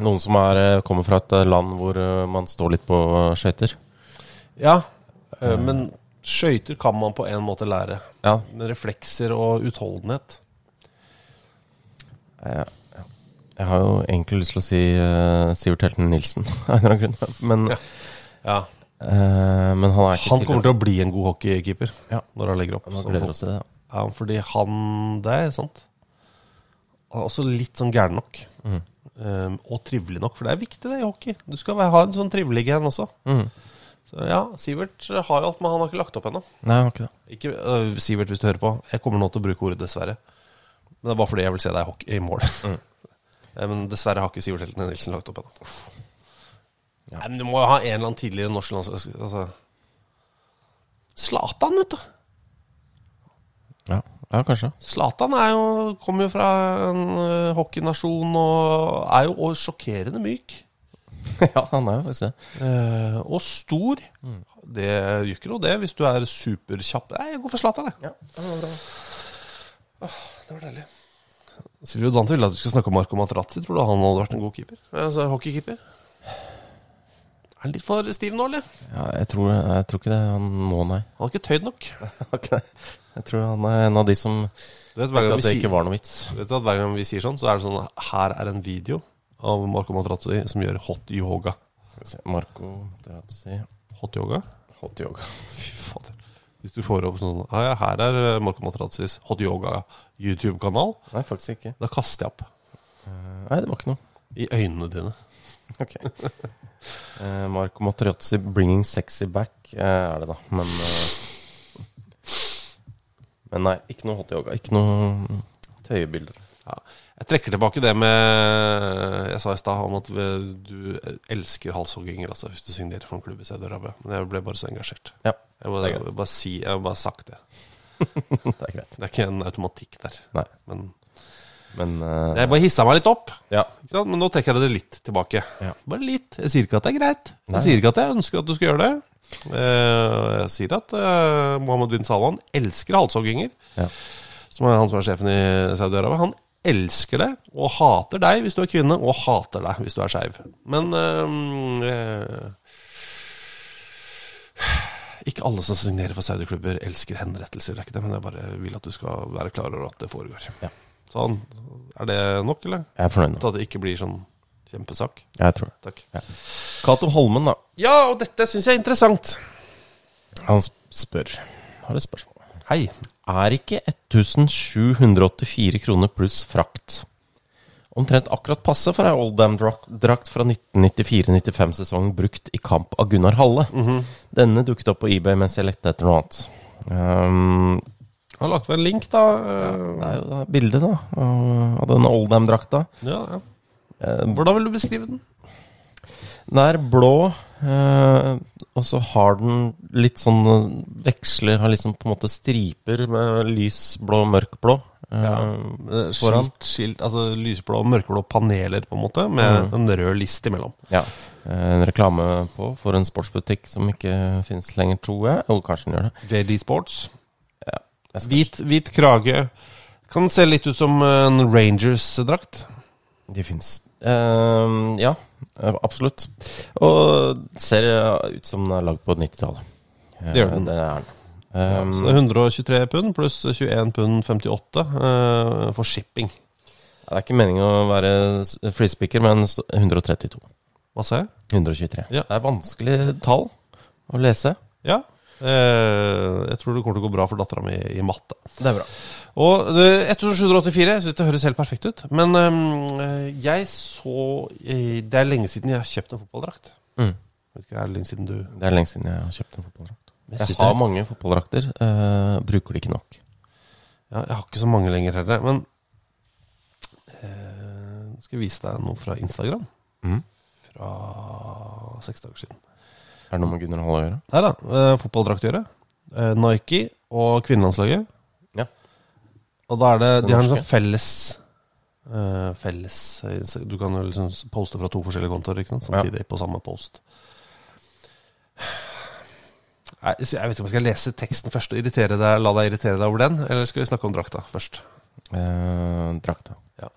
Noen som er, eh, kommer fra et eh, land hvor eh, man står litt på skøyter. Ja, men skøyter kan man på en måte lære. Ja. Med reflekser og utholdenhet ja. Jeg har jo egentlig lyst til å si Sivert Helten Nilsen, av en eller annen grunn. Men, Ja. men han Han kommer til å bli en god hockeykeeper Ja. når han legger opp. Han det. Ja, fordi han Det er sant. Han er også litt sånn gæren nok. Mm. Um, og trivelig nok, for det er viktig det i hockey. Du skal ha en sånn trivelig en også. Mm. Så ja, Sivert har jo alt, men han har ikke lagt opp ennå. Nei, han har ikke det. Ikke, uh, Sivert, hvis du hører på. Jeg kommer nå til å bruke ordet 'dessverre'. Men det er bare fordi jeg vil se deg i hockey- i mål. Mm. Men dessverre har ikke Sivert Helten Nilsen lagt opp ennå. Nei, men du må jo ha en eller annen tidligere norsk lands... Altså Zlatan, vet du. Ja, ja kanskje. Zlatan er kommer jo fra en uh, hockeynasjon og er jo og sjokkerende myk. ja, han er jo faktisk det. Eh, og stor. Det gjør det, hvis du er superkjapp. Nei, jeg går for Zlatan, jeg. Ja, det var bra. Det var deilig. Silvio Dante ville at du skulle snakke om Marco Materazzi. Tror du han hadde vært en god keeper? Altså, hockeykeeper? Er han litt for stiv nå, eller? Ja, jeg tror, jeg tror ikke det er han nå, nei. Han har ikke tøyd nok. Jeg tror han er en av de som Du vet, at det ikke var noe vits. Vet du at Hver gang vi sier sånn, så er det sånn Her er en video av Marco Materazzi som gjør hot yoga. Skal vi se Marco Materazzi Hot yoga? Hot yoga. Fy fader. Hvis du får opp sånn ja, Her er eh, Marco Materazzis hot yoga YouTube-kanal. Nei, faktisk ikke. Da kaster jeg opp. Nei, det var ikke noe. I øynene dine. Ok. Eh, Marco Materazzi 'Bringing Sexy Back' eh, er det, da. Men eh, Men nei, ikke noe hot yoga. Ikke noe tøyebilder. Ja. Jeg trekker tilbake det med Jeg sa i stad om at du elsker halshogginger altså, hvis du signerer for en klubb i Saudi-Arabia. Men jeg ble bare så engasjert. Ja, Jeg må jeg bare si Jeg har bare sagt det. det er greit. Det er ikke en automatikk der. Nei, Men men uh, jeg bare hissa meg litt opp. Ja. Men nå trekker jeg det litt tilbake. Ja. Bare litt. Jeg sier ikke at det er greit. Nei. Jeg sier ikke at jeg ønsker at du skal gjøre det. Eh, Jeg sier at eh, Mohammed bin Salman elsker halshogginger. Ja. Som er han som er sjefen i Saudi-Arabia, han elsker det og hater deg hvis du er kvinne, og hater deg hvis du er skeiv. Men øhm, eh, Ikke alle som signerer for Saudi-klubber, elsker henrettelser. Det er ikke det, men jeg bare vil at du skal være klar over at det foregår. Ja. Sånn. Er det nok, eller? Jeg er fornøyd nå. At det ikke blir sånn kjempesak? Jeg tror det. Takk. Ja. Cato Holmen, da. Ja, og dette syns jeg er interessant. Han sp- spør Har et spørsmål. Hei. Er ikke 1784 kroner pluss frakt omtrent akkurat passe for ei Oldham-drakt fra 1994-95-sesongen brukt i kamp av Gunnar Halle? Denne dukket opp på eBay mens jeg lette etter noe annet. Um, Jeg har lagt ved en link, da. det er jo bildet da av denne Oldham-drakta. Ja, ja. Eh, Hvordan vil du beskrive den? Den er blå, eh, og så har den litt sånn eh, Veksler, har liksom på en måte striper med lys blå, mørk blå. Ja. Skilt, skilt, altså lysblå og mørkeblå paneler, på en måte, med en rød list imellom. Ja. En reklame på for en sportsbutikk som ikke finnes lenger, tror jeg. Jo, kanskje den gjør det. JD Sports. Ja. Hvit, hvit krage. Kan se litt ut som en Rangers-drakt. De fins. Ja, eh, absolutt. Og ser eh, ut som den er lagd på 90-tallet. Eh, Det gjør den. Det er den. Ja, Um, er 123 pund pluss 21 pund 58 uh, for shipping. det er ikke meningen å være Freespeaker, men 132. Hva sa jeg? 123. Ja. Det er vanskelig tall å lese. Ja. Eh, jeg tror det kommer til å gå bra for dattera mi i matte. Det er bra. Og 1784, jeg syns det høres helt perfekt ut. Men eh, jeg så eh, Det er lenge siden jeg har kjøpt en fotballdrakt. Mm. Det er lenge siden du Det er lenge siden jeg har kjøpt en fotballdrakt. Jeg Jeg har det- mange fotballdrakter, Uh, bruker de ikke nok. Ja, jeg har ikke så mange lenger heller. Men uh, skal jeg vise deg noe fra Instagram. Mm. Fra seks dager siden. Er det noe med Gunnar Hall å gjøre? Nei da. Eh, fotballdrakt å gjøre. Eh, Nike og kvinnelandslaget. Ja. Og da er det Det De har en norske. sånn felles eh, Felles eh, Du kan jo liksom poste fra to forskjellige kontoer ikke sant? samtidig på samme post. Nei, så jeg vet ikke om jeg skal lese teksten først og irritere deg, la deg irritere deg over den, eller skal vi snakke om drakta først? Eh, drakta. Ja.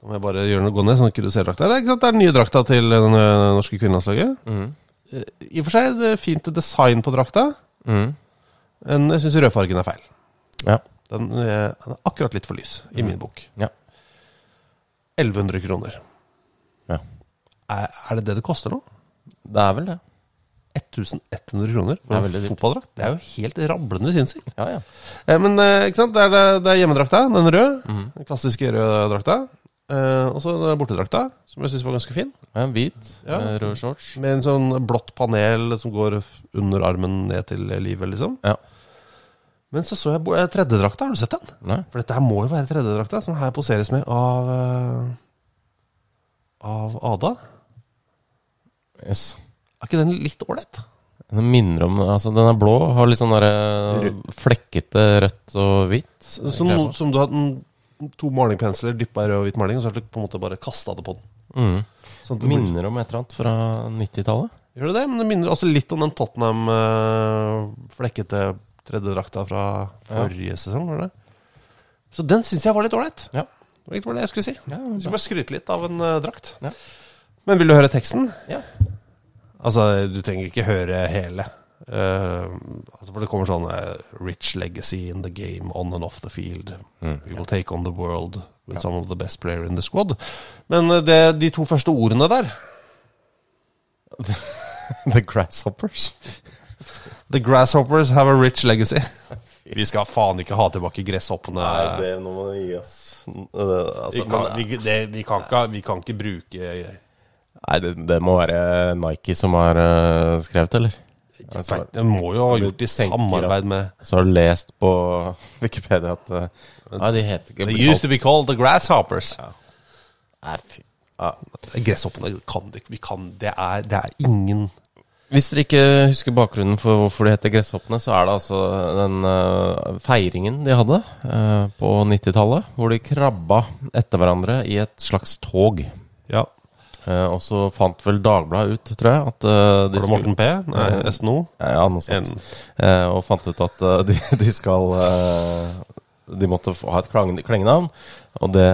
Da må jeg bare gjøre noe gå ned, sånn at ikke du ser drakta. Det er, ikke sant? det er den nye drakta til det eh, norske kvinnelandslaget. Mhm. Eh, I og for seg det fint design på drakta, Mm. men jeg syns rødfargen er feil. Ja. Den er, den er akkurat litt for lys, i min bok. Ja. 1100 kroner. Ja. Er, er det det det koster nå? Det er vel det. 1100 kroner for en fotballdrakt? Det er jo helt rablende sinnssykt. Ja, ja. Eh, men eh, ikke sant? Det er, det, det er hjemmedrakta, den røde. Mm. Den klassiske røde drakta. Eh, og så bortedrakta, som jeg syns var ganske fin. Ja, Hvit, Ja. med rød shorts. Med en sånn blått panel som går under armen ned til livet, liksom. Ja. Men så så jeg eh, tredjedrakta, har du sett den? Nei. For dette her må jo være tredjedrakta, som her poseres med av eh, Av Ada. Yes. Er ikke den litt ålreit? Den minner om Altså, den er blå, har litt sånn der, flekkete rødt og hvitt. Som, som du har den- to malingpensler dyppa i rød og hvit maling, og så har du på en måte bare kasta det på den. Mm. Sånn det Minner om et eller annet fra 90-tallet. Gjør det det? Men det minner også litt om den Tottenham eh, flekkete tredjedrakta fra forrige sesong, var det? Så den syns jeg var litt ålreit. Ja. Det var ikke det jeg skulle si. Ja, Jeg skulle bare skryte litt av en uh, drakt. Ja. Men vil du høre teksten? Ja. Altså, du trenger ikke høre hele. Eh, altså for det kommer sånn Rich legacy in the game, on and off the field. Mm. We will take on the world with some of the best player in the squad. Men eh, det, de to første ordene der The Grasshoppers. The grasshoppers have a rich legacy. Vi skal faen ikke ha tilbake gresshoppene. det nå må gi oss. Altså, vi, kan, vi, det, vi, kan ikke, vi kan ikke bruke Nei, det, det må være Nike som har skrevet, eller? Altså, Det må jo ha gjort i samarbeid med Så har du lest på Wikipedia at uh, Nei, de heter ikke They used to be called the grasshoppers. Nei, fy. Ja. Gresshoppene kan det ikke. Vi kan Det er, det er ingen Hvis dere ikke husker bakgrunnen for hvorfor de heter Gresshoppene, så er det altså den uh, feiringen de hadde uh, på 90-tallet, hvor de krabba etter hverandre i et slags tog. Ja. Eh, og så fant vel Dagbladet ut, tror jeg, at eh, de Var det Morten P? Nei, SNO? Ja, noe sånt. Eh, og fant ut at eh, de, de skal eh, de måtte ha et klengenavn. Og det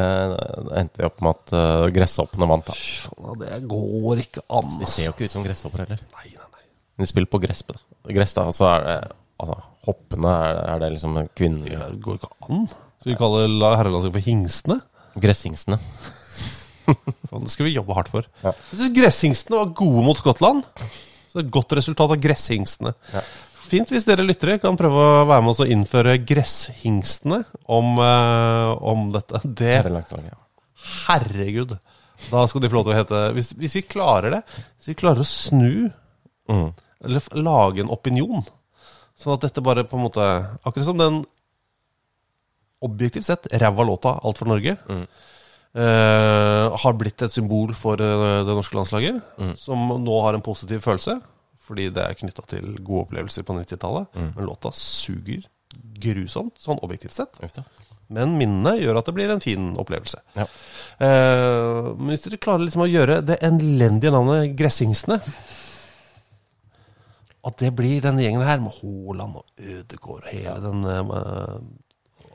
endte de opp med at uh, gresshoppene vant. da Det går ikke an. De ser jo ikke ut som gresshopper heller. Nei, nei, nei. De spiller på gress, da. gress da, og så er det altså, hoppene er, er det liksom kvinner... Det går ikke an. Skal vi kalle la- herrelandslaget for hingstene? Gresshingstene. Det skal vi jobbe hardt for. Ja. Jeg synes Gresshingstene var gode mot Skottland. Så det er et godt resultat av gresshingstene. Ja. Fint hvis dere lyttere kan prøve å være med oss og innføre gresshingstene om, eh, om dette. Det Herrelagslaget, ja. Herregud. Da skal de få lov til å hete Hvis, hvis vi klarer det, hvis vi klarer å snu Mm. Eller f- lage en opinion Sånn at dette bare på en måte Akkurat som den objektivt sett ræva låta Alt for Norge eh, Har blitt et symbol for eh, det norske landslaget Som nå har en positiv følelse Fordi det er knyttet til gode opplevelser på 90-tallet Men låta suger grusomt Sånn objektivt sett Efter. men minnene gjør at det blir en fin opplevelse. Ja. Eh, men hvis dere klarer liksom å gjøre det elendige navnet Gressingsene At det blir denne gjengen her, med Haaland og Ødegaard og hele den eh,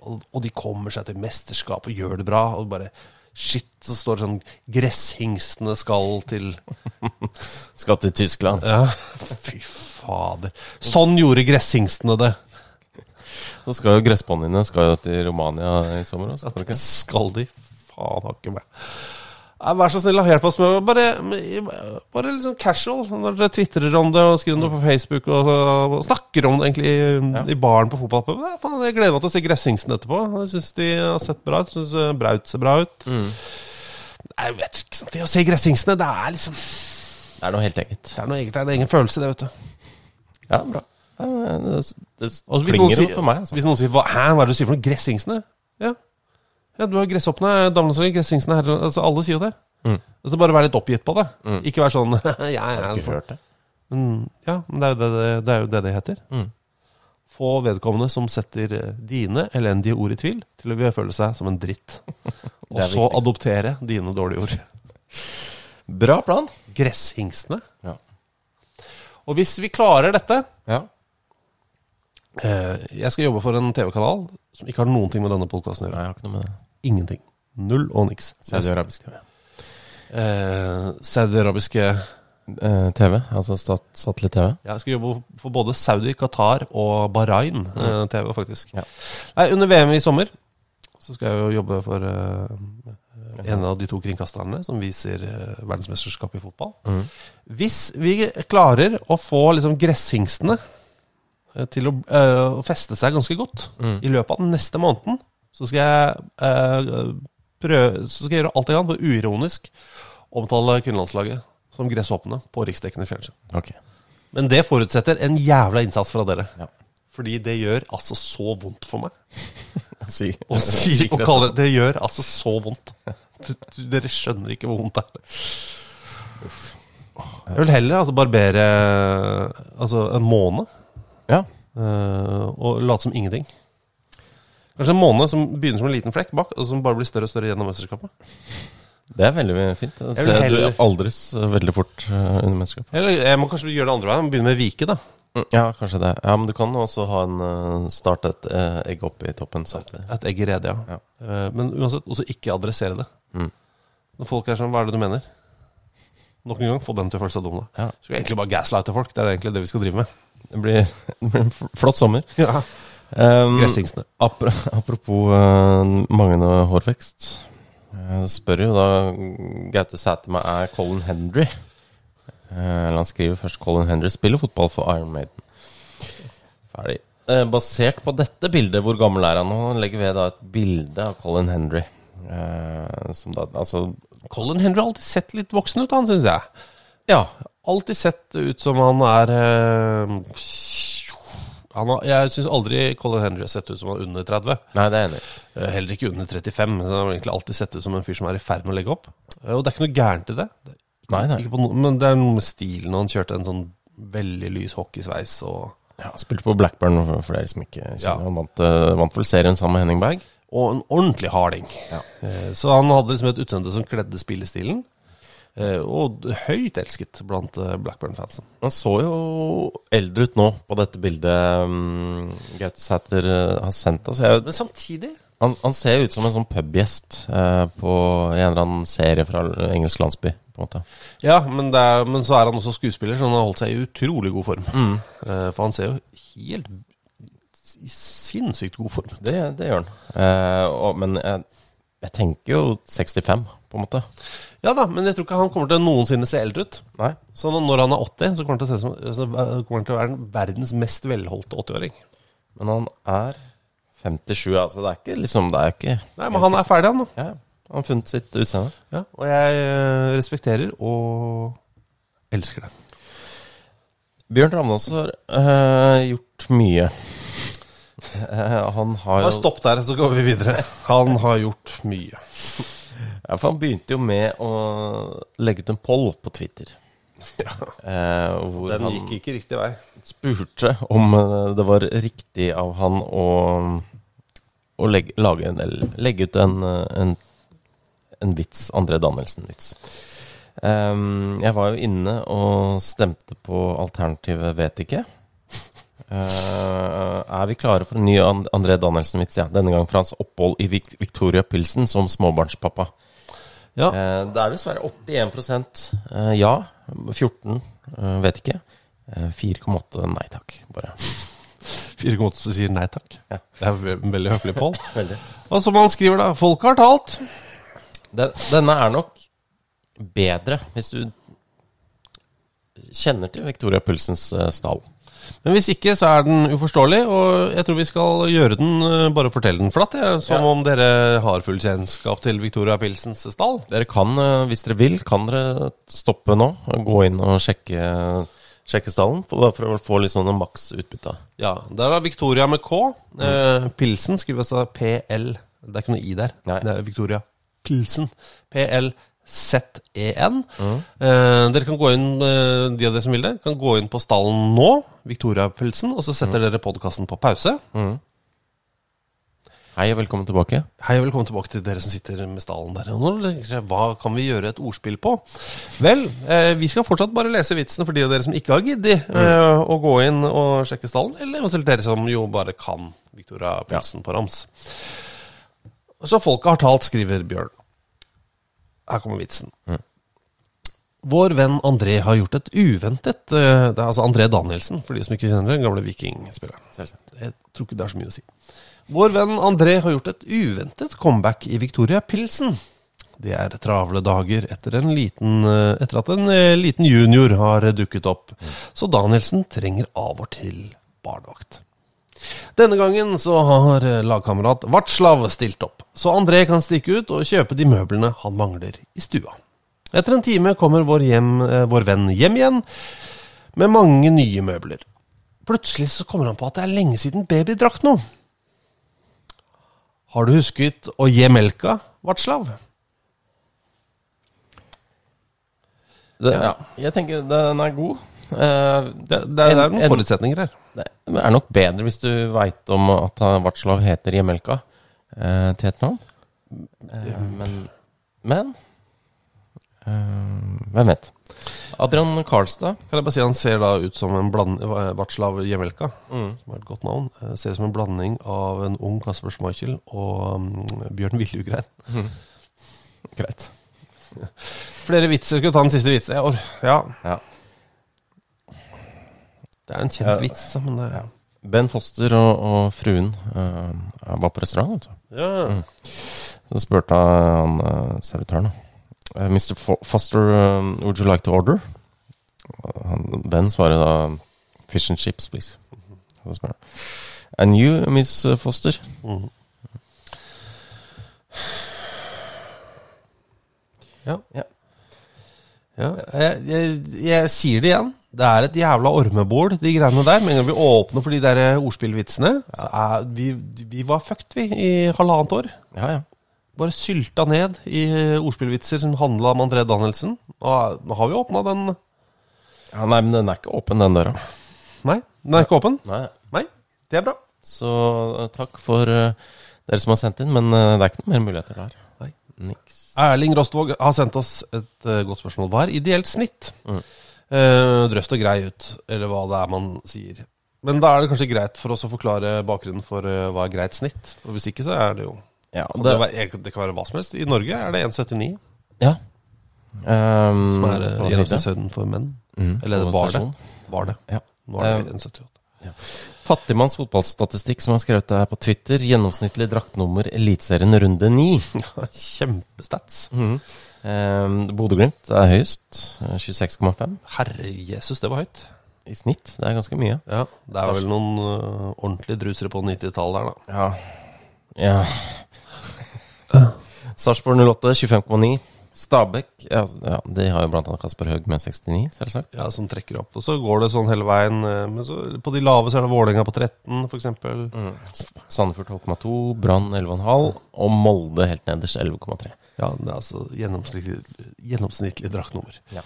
og, og de kommer seg til mesterskap og gjør det bra, og bare Shit, så står det sånn 'Gresshingstene skal til' Skal til Tyskland. Ja, fy fader. Sånn gjorde gresshingstene det. Så skal jo gressponniene skal jo til Romania i sommer også. skal? Skal de? Faen hakke meg. Vær så snill, og hjelp oss med å bare, bare litt sånn casual når dere tvitrer om det og skriver om det på Facebook og, og snakker om det egentlig i, i baren på fotballpuben. Jeg gleder meg til å se Gressingsen etterpå. Jeg syns de har sett bra ut. Syns Braut ser bra ut. Mm. jeg vet ikke, sant? Det å se Gressingsene, det er liksom Det er noe helt eget. Det er noe eget, det er en egen følelse, det, vet du. Ja, bra. Det, Det, det klinger jo for meg. Altså. hvis noen sier hva, Hæ, hva er det du sier for noe? Gressingsene? Ja. Ja, du har gresshoppene, damelandslaget, gressingsene, herre... Altså, alle sier jo det. Mm. Altså, bare være litt oppgitt på det. Ikke være sånn ja, ja, Jeg har ikke hørt det. Men, ja, men det er jo det det, det, er jo det, det heter. Mm. Få vedkommende som setter eh, dine elendige ord i tvil, til å føle seg som en dritt. Og så adoptere dine dårlige ord. Bra plan. Gresshingstene. Ja. Og hvis vi klarer dette ja. eh, Jeg skal jobbe for en TV-kanal som ikke har noen ting med denne podkasten å Nei, jeg har ikke noe med det. Ingenting. Null og niks. Saudi-arabisk TV. Eh, Saudi-arabiske Eh, TV, altså stat, satellitt-TV. Ja, jeg skal jobbe for både Saudi, Qatar og Bahrain eh, TV, faktisk. Ja. Nei, under VM i sommer så skal jeg jo jobbe for eh, en av de to kringkasterne som viser eh, verdensmesterskap i fotball. Mm. Hvis vi klarer å få liksom gresshingstene eh, til å, å feste seg ganske godt Mm. i løpet av den neste måneden, så skal jeg eh, prøve Så skal jeg gjøre alt jeg kan for uironisk omtale kvinnelandslaget som gresshoppene på riksdekkende fjernsyn. Okay. Men det forutsetter en jævla innsats fra dere. Ja. Fordi det gjør altså så vondt for meg. Si. Å si, og kalle det Det gjør altså så vondt. Dere skjønner ikke hvor vondt det er. Jeg vil heller altså barbere altså en måned Ja. Uh, og late som ingenting. Kanskje en måned som begynner som en liten flekk bak, og som bare blir større og større gjennom mesterskapet. Det er veldig fint. Jeg Se, heller... Du aldres veldig fort eh, under mesterskap. Eller jeg må kanskje gjøre det andre veien. Begynne med Vike, da. Mm, Ja, kanskje det. Ja, Men du kan også ha en eh, starte et eh, egg opp i toppen samtidig. Et egg i redet, ja. Ja. Men uansett, også ikke adressere det. Mm. Når folk er sånn, hva er det du mener? Nok en gang, få dem til å føle seg dumme. Ja. Skal vi egentlig bare gaslighte folk? Det er egentlig det vi skal drive med. Det blir, det blir en flott sommer. Ja. Um, Gressingsene. Ap apropos uh, manglende hårvekst. Jeg spør jo da Gaute Sæter meg er Colin Hendry. Eh, eller han skriver først Colin Hendry spiller fotball for Iron Maiden. Ferdig. Eh, basert på dette bildet, hvor gammel er han nå? Han legger ved da et bilde av Colin Hendry. Eh, som da Altså Colin Henry har alltid sett litt voksen ut, han syns jeg. Ja. Alltid sett ut som han er eh, har, Jeg syns aldri Colin Henry har sett ut som han er under 30. Nei, det er enig. Eh, Heller ikke under 35. Så han har egentlig alltid sett ut som en fyr som er i ferd med å legge opp. Eh, Og det er ikke noe gærent i det. det ikke, Nei, nei. No, men det er noe med stilen. og Han kjørte en sånn veldig lys hockeysveis. Og, Ja, Spilte på Blackburn, for, flere som ikke kjenner. Ja. Han vant, eh, vant vel serien sammen med Henning Berg. og en ordentlig harding. Ja. Så han hadde liksom et utseende som kledde spillestilen. Eh, og høyt elsket blant eh, Blackburn-fansen. Han så jo eldre ut nå på dette bildet um, Gaute eh, har sendt oss. Jeg, Men samtidig han, han ser ut som en sånn pubgjest eh, på en eller annen serie fra engelsk landsby. på en måte Ja, men, er, men så er han også skuespiller, så han har holdt seg i utrolig god form. Mm. Eh, for han ser jo helt i sinnssykt god form ut. Det, det gjør han. Eh, og, men jeg, jeg tenker jo 65, på en måte. Ja da, men jeg tror ikke han kommer til å noensinne se eldre ut. Nei. Så når- han er 80, så kommer han til å, se som, så kommer han til å være den verdens mest velholdte 80-åring. Men han er 57, altså. Det er ikke liksom Det er ikke Nei, men han er ferdig, han nå. Ja, han har funnet sitt utseende. Ja, og jeg eh, respekterer og elsker det. Bjørn Ravnås har øh, gjort mye. Eh, han har jo stopp der, så går vi videre. Han har gjort mye. Ja, for han begynte jo med å legge ut en poll på Twitter. Eh, hvor Den gikk ikke riktig vei. spurte om eh, det var riktig av han å, å legge, lage en, legge ut en, eh, en, en vits, André Danielsen-vits. Ehm, jeg var jo inne og stemte på alternativet vet ikke. Uh, er vi klare for en ny André Danielsen-vits? Ja, denne gang fra hans opphold i Victoria Pilsen som småbarnspappa. Ja. Eh, det er dessverre 81 eh, ja, 14 eh, vet ikke. Eh, 4,8 nei takk, bare. 4,8 sier nei takk. Ja. Det er veldig høflig, Pål. Og som han skriver, da. Folket har talt. Den, denne er nok bedre hvis du kjenner til Victoria Pulsens stall. Men hvis ikke, så er den uforståelig, og jeg tror vi skal gjøre den eh, Bare fortelle den flatt, ja, som om dere har full kjennskap til Victoria Pilsens stall. Dere kan, eh, hvis dere vil, kan dere stoppe nå og gå inn og sjekke, sjekke stallen. For, å få litt sånn en maks utbytte. Ja, Der er Victoria med K. Eh, Pilsen skrives av PL. Det er ikke noe I der. Nei. Det er Victoria Pilsen. PLZEN. Eh, dere kan gå inn, eh, de av dere som vil det, kan gå inn på stallen nå, Victoria Pilsen, og så setter dere podkasten på pause. Hei og velkommen tilbake. Hei og velkommen tilbake til dere som sitter med stallen der. Hva kan vi gjøre et ordspill på? Vel, eh, vi skal fortsatt bare lese vitsene for de av dere som ikke har giddet eh, å gå inn og sjekke stallen, eller eventuelt dere som jo bare kan Victoria Pilsen på rams. Så folket har talt, skriver Bjørn. Her kommer vitsen. Vår venn André har gjort et uventet eh, Det er altså André Danielsen, for de som ikke kjenner. Den gamle vikingspilleren. Jeg tror ikke det er så mye å si. Vår venn André har gjort et uventet comeback i Victoria Pilsen. Det er travle dager etter, en liten, eh, etter at en eh, liten junior har dukket opp, så Danielsen trenger av og til barnevakt. Denne gangen så har lagkamerat Vartslav stilt opp, så André kan stikke ut og kjøpe de møblene han mangler i stua. Etter en time kommer vår, hjem, eh, vår venn hjem igjen med mange nye møbler. Plutselig så kommer han på at det er lenge siden baby drakk noe. Har du husket å gi melka, Vartslav? Det, ja. Jeg tenker den er god. Eh, Det, det, er- er En- noen en- forutsetninger her. Det er nok bedre hvis du veit om at Vartslav heter Jemelka eh, til et navn. Eh, men Men eh, Hvem vet? Adrian Karlstad. Kan jeg bare si Han ser da ut som en blanding Vatslav Jemelka, Mm. som er et godt navn. Eh, Ser ut som en blanding av en ung Kasper Schmeichel og um, Bjørn Viljugrein. Greit. Flere vitser. Skal vi ta den siste vitsen? Ja. Ja. Det er en kjent Ja. vits, men det ja. Ben Foster og, og fruen uh, var på restaurant. altså. du. Mm. Så spurte han uh, servitøren da. Eh, Mr. Fo Foster, um, would you like to order? Han, ben svarer da Fish and chips, please. Så spør han And you, Miss Foster? Mhm. Ja. Ja. Ja, jeg, jeg, jeg sier det igjen. Det er et jævla ormebol, de greiene der. Med en gang vi åpner for de der ordspillvitsene, så er vi, vi var fucked, vi, i halvannet år. Ja, ja. Bare sylta ned i ordspillvitser som handla om André Danielsen. Og nå har vi åpna den ja. Nei, men den er ikke åpen, den døra. Nei, den er ikke åpen. Nei. Nei, det er bra. Så eh, takk for uh, dere som har sendt inn, men uh, det er ikke noen mer muligheter der. Nei. Niks. Erling Rostvåg har sendt oss et uh, godt spørsmål. Hva er ideelt snitt? Mm. Eh, drøft og grei ut, eller hva det er man sier. Men da er det kanskje greit for oss å forklare bakgrunnen for eh, hva er greit snitt. Og Hvis ikke så er det jo Ja, det- det, kan være hva som helst. I Norge er det 1,79, Ja. Um, som er eh, gjennomsnittshøyden for menn. Mm, Eller det var det. Var det. Ja. Nå er det Um, 1,78. Fattigmanns fotballstatistikk som har skrevet det her på Twitter. Gjennomsnittlig draktnummer Eliteserien runde ni. Kjempestats. Mm. Um, Bodø-Glimt er høyest. eh, 26,5 Herre Jesus, det var høyt. i snitt. Det er ganske mye. Ja, Det er vel noen uh, ordentlige drusere på 90-tallet der, da. Ja. ja. Sarpsborg 08 25,9. Stabæk ja, ja, De har jo annet Kasper Haug med 69, selvsagt. Ja, Som trekker opp. Og så går det sånn hele veien. eh, Men så på de lave så er det Vålerenga på 13, f.eks. Mm. Sandefjord 12,2, Brann 11,5 og Molde helt nederst 11,3. Ja, det er altså gjennomsnittlig, gjennomsnittlig draktnummer. Ja.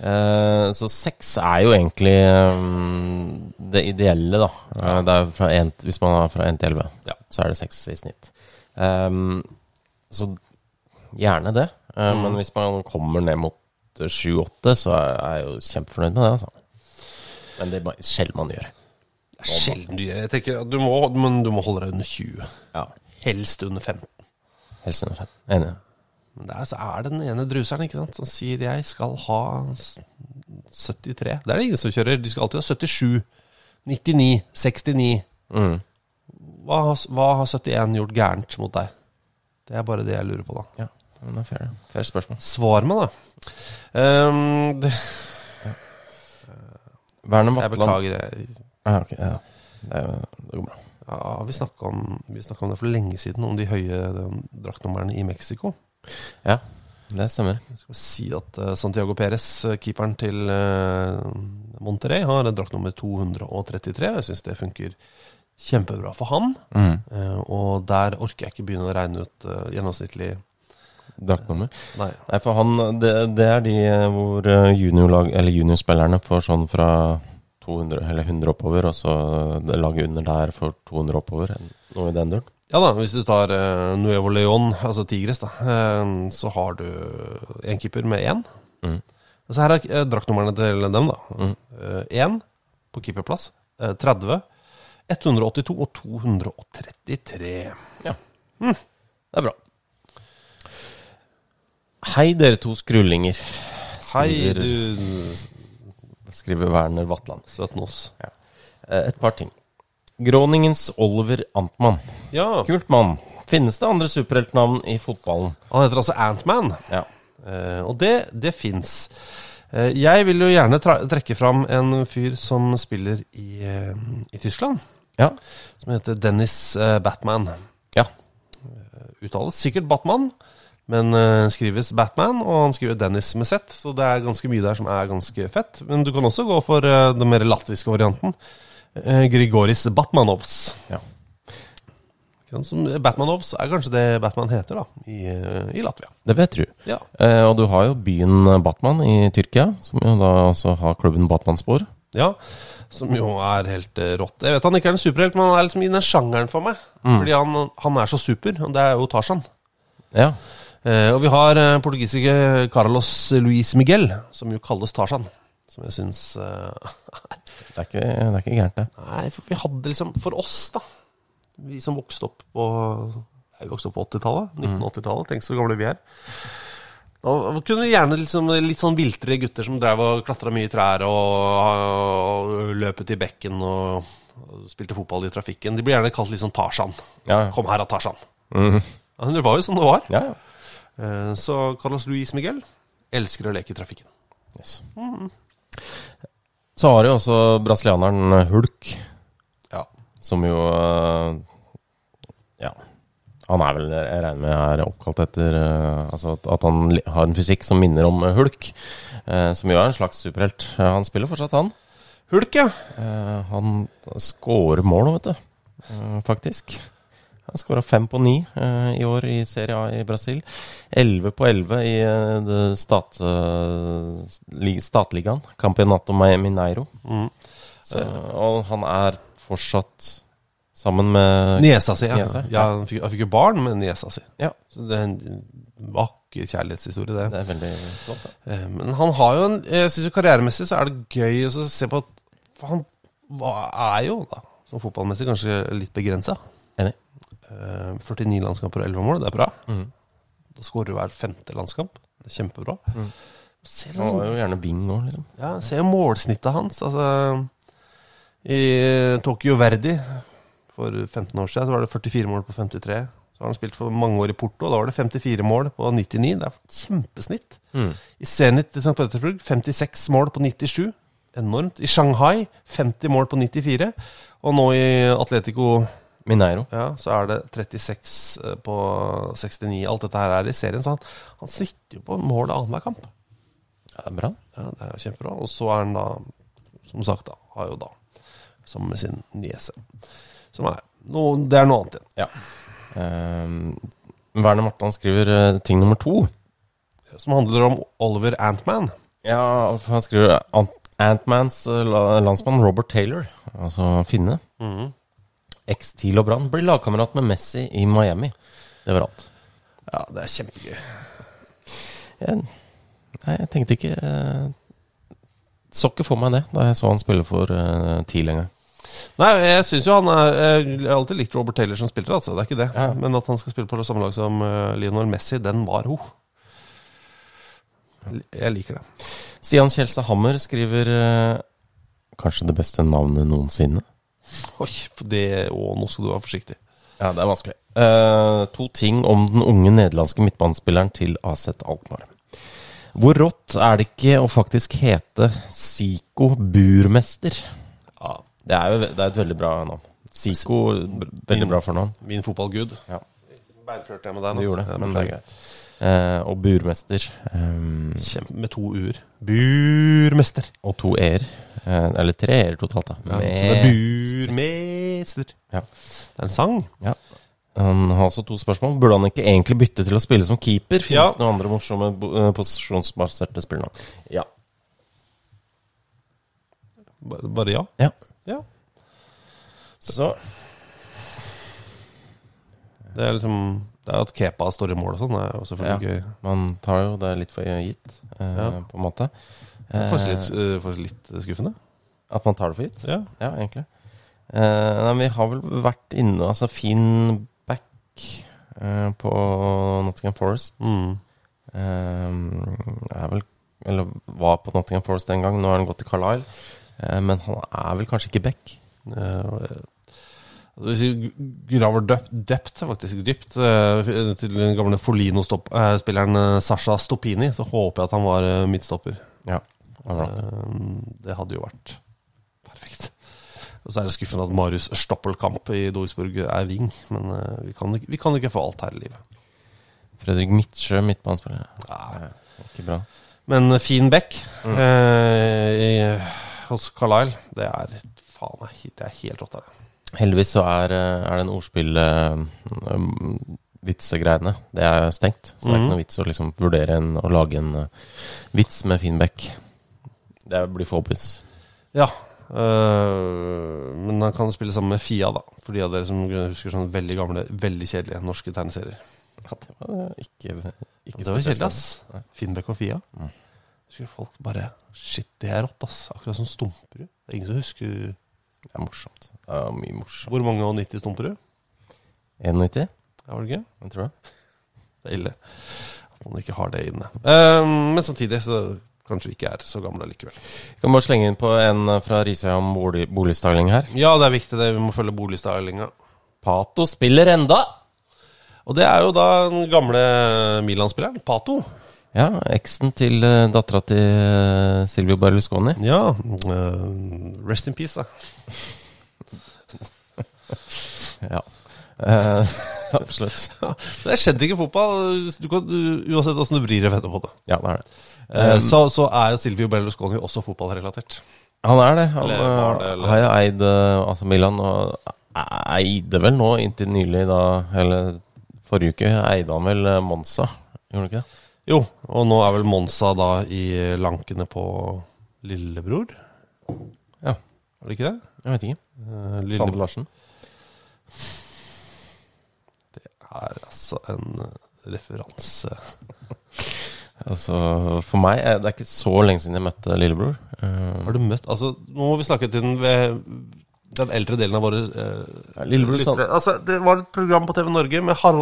Eh, så seks er jo egentlig um, det ideelle, da. Ja. det er fra en, hvis man er fra 1 til 11, Ja. så er det seks i snitt. Um, så gjerne det. Eh, Mm. Men hvis man kommer ned mot 7-8, så er jeg jo kjempefornøyd med det. Altså. Men det er bare sjelden man gjør. Det er sjelden du gjør Jeg tenker at du må, men du må holde deg under 20. Ja. Helst under 15. Helst under 15. Enig. Der så er det den ene druseren ikke sant, som sier 'jeg skal ha 73'. Det er det ingen som kjører. De skal alltid ha 77, 99, 69. Mm. Hva, hva har 71 gjort gærent mot deg? Det er bare det jeg lurer på, da. Ja, men det er fair, fair spørsmål. Svar meg, da. Um, det, Werner jeg Vatland beklager. Ah, okay, ja. det, det går bra. ja, vi snakka om, om det for lenge siden, om de høye draktnumrene i Mexico. Ja, det stemmer. Jeg skal si at eh, Santiago Perez, eh, keeperen til uh, Monterrey, har draktnummer 233. Jeg syns det funker kjempebra for han. Mm. Eh, og der orker jeg ikke begynne å regne ut eh, gjennomsnittlig Draktnummer. Nei. Nei, for han Det, det er de eh, hvor eh, juniorlag, eller juniorspillerne får sånn fra 200 eller 100 oppover, og så laget under der får 200 oppover. Noe i den duren. Ja da, hvis du tar uh, Nuevo León, altså Tigres, da, uh, så har du en keeper med én. Mm. Så her er uh, draktnumrene til dem, da. Mm. Én på keeperplass. eh, 30, 182 og 233. Ja Det er bra. Hei, dere to skrullinger. Hei, du Skriver Werner Vatland. søt nås. Eh, Et par ting. Gråningens Oliver Antmann. Ja, Kult mann. Finnes det andre superheltnavn i fotballen? han heter altså Antman. Ja. Eh, og det, det fins. Eh, jeg vil jo gjerne trekke fram en fyr som spiller i, eh, i Tyskland. Ja. Som heter Dennis eh, Batman. ja. Uttales sikkert Batman, men eh, skrives Batman, og han skriver Dennis med Z. Så det er ganske mye der som er ganske fett. Men du kan også gå for eh, den mer latviske varianten. Eh, Grigoris Batmanovs. Ja. Batmanovs er kanskje det Batman heter, da, i, eh, i Latvia. Det vet du. Ja. Eh, og du har jo byen Batman i Tyrkia, som jo da også har klubben Batmanspor. Ja, som jo er helt eh, rått. Jeg vet han ikke er en superhelt, men han er liksom i den sjangeren for meg. Fordi han, han er så super, og det er jo Tarzan. Ja. Eh, og vi har portugisiske Carlos Luis Miguel, som jo kalles Tarzan. Som jeg syns eh, Det er ikke, det er ikke gærent, det. Nei, for vi hadde liksom For oss, da. Vi som vokste opp på Jeg vokste opp på 80-tallet. 1980-tallet. Tenk så gamle vi er. Da kunne vi gjerne liksom litt sånn viltre gutter som drev og klatra mye i trær og, og løp ut i bekken og, og spilte fotball i trafikken. De blir gjerne kalt litt sånn Tarzan. Ja. Kom her Tarzan. Mm. Ja, det var jo sånn det var. Ja. Eh, Så Carlos Luis Miguel elsker å leke i trafikken. Yes. Så har du jo også brasilianeren Hulk, Ja. som jo eh, Ja. Han er vel, jeg regner med, er oppkalt etter eh, Altså at, han har en fysikk som minner om eh, Hulk. som jo er en slags superhelt. Han spiller fortsatt, han. Hulk, ja. Han scorer mål vet du. Faktisk. Han skåra fem på ni eh, i år i Serie A i Brasil. Elleve på elleve i det stat, uh, li- statligaen. Campeonato Mineiro. Mm. Så, og han er fortsatt sammen med Niesa si. Ja. Niesa, ja, han, fikk, han fikk jo barn med niesa si. Ja. Så det er en vakker kjærlighetshistorie, det. Det er veldig flott, da. Eh, Men han har jo en Jeg syns karrieremessig så er det gøy å se på at Han er jo, da, som fotballmessig, kanskje litt begrensa. Enig. 49 landskamper og 11 mål, det er bra. Mm. Da skårer du hver femte landskamp. Det er kjempebra. Mm. Se Han er var jo gjerne wing òg, liksom. ja, se målsnittet hans. Altså I Tokyo Verdi for 15 år siden så var det 44 mål på 53. Så har han spilt for mange år i Porto, og da var det 54 mål på 99. Det er kjempesnitt. Mm. I Zenit i St. Petersburg 56 mål på 97. Enormt. I Shanghai 50 mål på 94. Og nå i Atletico Mineiro. ja, så er det 36 på 69. Alt dette her er i serien, så han, han snitter jo på mål annenhver kamp. Ja, det er bra. Ja, det er jo kjempebra. Og så er han da, som sagt, da, har jo da sammen med sin niese. Som er noe, Det er noe annet igjen. Ja. Um, Werner Martland skriver eh, ting nummer to. Som handler om Oliver Antman. Ja, for han skriver Ant Antmans eh, landsmann Robert Taylor, altså finne, Mhm. eks-TIL og Brann, blir lagkamerat med Messi i Miami. Det var alt. Ja, det er kjempegøy. Jeg, nei, jeg tenkte ikke eh, Så ikke for meg det da jeg så han spille for uh, TIL en gang. Nei, jeg synes jo han er Jeg har alltid likt Robert Taylor som spiller, altså. Det er ikke det. Ja. Men at han skal spille på det samme lag som uh, Lionel Messi, den var ho. Jeg liker det. Stian Kjelstad Hammer skriver uh, kanskje det beste navnet noensinne. Oi, det Å, nå skal du være forsiktig. Ja, det er vanskelig. Eh, to ting om den unge nederlandske midtbanespilleren til AZ Alkmaar. Hvor rått er det ikke å faktisk hete Siko Burmester? Ja, Det er jo det er et veldig bra navn. Siko, veldig bra fornavn. Min fotballgud. Ja. Bærflørte jeg med deg Du nå. gjorde det, men det er greit. Eh, og burmester. Um, Kjempe, med to u-er. Burmester. og to e-er. Eh, eller tre e-er totalt, da. Ja, er burmester. Ja. Det er en sang. Ja. Han har også to spørsmål. Burde han ikke egentlig bytte til å spille som keeper? Finnes Ja. det noen andre morsomme eh, posisjonsbaserte spillere? Ja. Bare ja. ja. Ja. Så Det er liksom Det er at Kepa står i mål og sånn. Det er jo selvfølgelig Ja. gøy. man tar jo det litt for gitt, eh, på en måte. Det er faktisk litt, Eh, uh, faktisk litt skuffende. At man tar det for gitt? Ja. Ja, egentlig. nei, nei, vi har vel vært inne Altså fin back eh, på Nottingham Forest. Mm. Eh, er vel Eller var på Nottingham Forest en gang. Nå har han gått til Carlisle. Eh, men han er vel kanskje ikke back? Eh, Hvis vi graver døpt, døpt faktisk dypt, eh, til den gamle Folino-spilleren eh, Sasha Stopini, så håper jeg at han var eh, midtstopper. Ja. Det. Eh, Det hadde jo vært perfekt. Og så er det skuffende at Marius Stoppelkamp i Duisburg er wing, men eh, vi kan, ikke, vi kan ikke få alt her i livet. Fredrik Midtsjø, midtbanespiller. Ja. Ikke bra. Men eh, fin back eh, hos Carlisle, det er faen meg det er helt rått. Er det. Heldigvis så er, eh, er den ordspill-vitsegreiene Det er stengt. Så det er Mhm. ikke noe vits å liksom vurdere en, å lage en eh, vits med fin back. Det blir obvious. Ja. øh, men han kan spille sammen med Fia, da. For de av dere som husker sånne veldig gamle, veldig kjedelige norske tegneserier. Ja, det var ikke, ikke Det var kjedelig, ass. Finnbekk og Fia. Mm. Husker folk bare Shit, det er rått, ass. Akkurat som Stumperud. Det er ingen som husker Det er morsomt. Det er mye morsomt. Hvor mange og 90 Stumperud? 91, Ja, var det gøy? jeg tror det. Det er ille at man ikke har det inne. Eh, men samtidig så kanskje ikke er så gamle likevel. Jeg kan bare slenge inn på en eh, fra Risøy om bolig, boligstyling her. Ja, det er viktig, det. Vi må følge boligstylinga. Pato spiller enda! Og det er jo da den gamle Milan-spilleren, Pato. Ja, eksen til uh, dattera til eh, Silvio Berlusconi. Ja. Uh, rest in peace, da. Ja. Uh, absolutt. Det skjedde ikke i fotball. Du kan, du, uansett åssen du vrir og vender på det. Ja, det er det. Eh, så, så er jo Silvio Berlusconi også fotballrelatert. Han er det. Han Eller det, eh, eller? har jo eid eh, altså Milan, og eide vel nå inntil nylig, da Eller forrige uke eide han vel Monza, gjorde han ikke det? Jo, og nå er vel Monza da i lankene på lillebror? Ja. Er det ikke det? Jeg vet ikke. Eh, lille, Sander Larsen. er altså en referanse. Altså, for meg er det ikke så lenge siden jeg møtte lillebror. Eh, Har du møtt Altså, nå må vi snakke til den, ved, den eldre delen av våre eh, Ja, Lillebror sånn lyttere. Altså, det var et program på TV Norge med Hal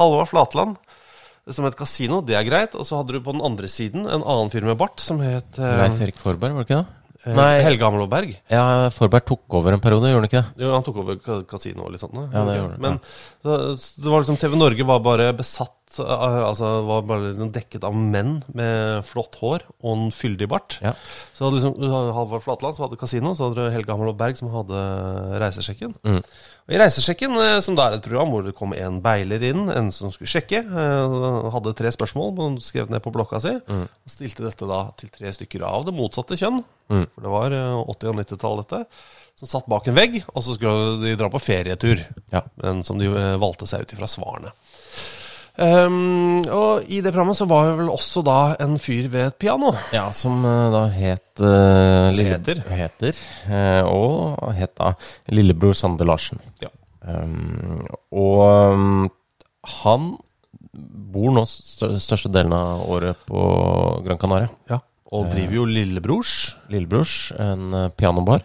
Halvard Flatland som het Casino. Det er greit. Og så hadde du på den andre siden en annen fyr med bart som het eh, Leif Erik Forberg, var det ikke det? eh, Nei. Helge Hamloberg. Ja, Forberg tok over en periode, gjorde han ikke det? Jo, han tok over ka- kasino og litt sånt. Ja, det gjorde han, Men så, så det var liksom TV Norge var bare besatt av- Altså var bare liksom dekket av menn med flott hår og en fyldig bart. Ja. Så hadde liksom Halvor Halvard Flatland som hadde kasino, så hadde du Helge Hammerlov Berg som hadde Reisesjekken. Mm. Og I Reisesjekken, eh, som da er et program hvor det kom en beiler inn, en som skulle sjekke, eh, hadde tre spørsmål, skrevet skrev ned på blokka si, Mm. og stilte dette da til tre stykker av det motsatte kjønn. Mm. For det var eh, 80- og 90-tall, dette. Som satt bak en vegg, og så skulle de dra på ferietur. Ja. Men som de eh, valgte seg ut ifra svarene. Ehm, og i det programmet så var det vel også da en fyr ved et piano. Ja, som uh, da het uh, Heter. heter uh, og het da lillebror Sander Larsen. Ja. Um, og um, han bor nå største delen av året på Gran Canaria. Ja. Og driver jo Lillebrors. Lillebrors, en pianobar.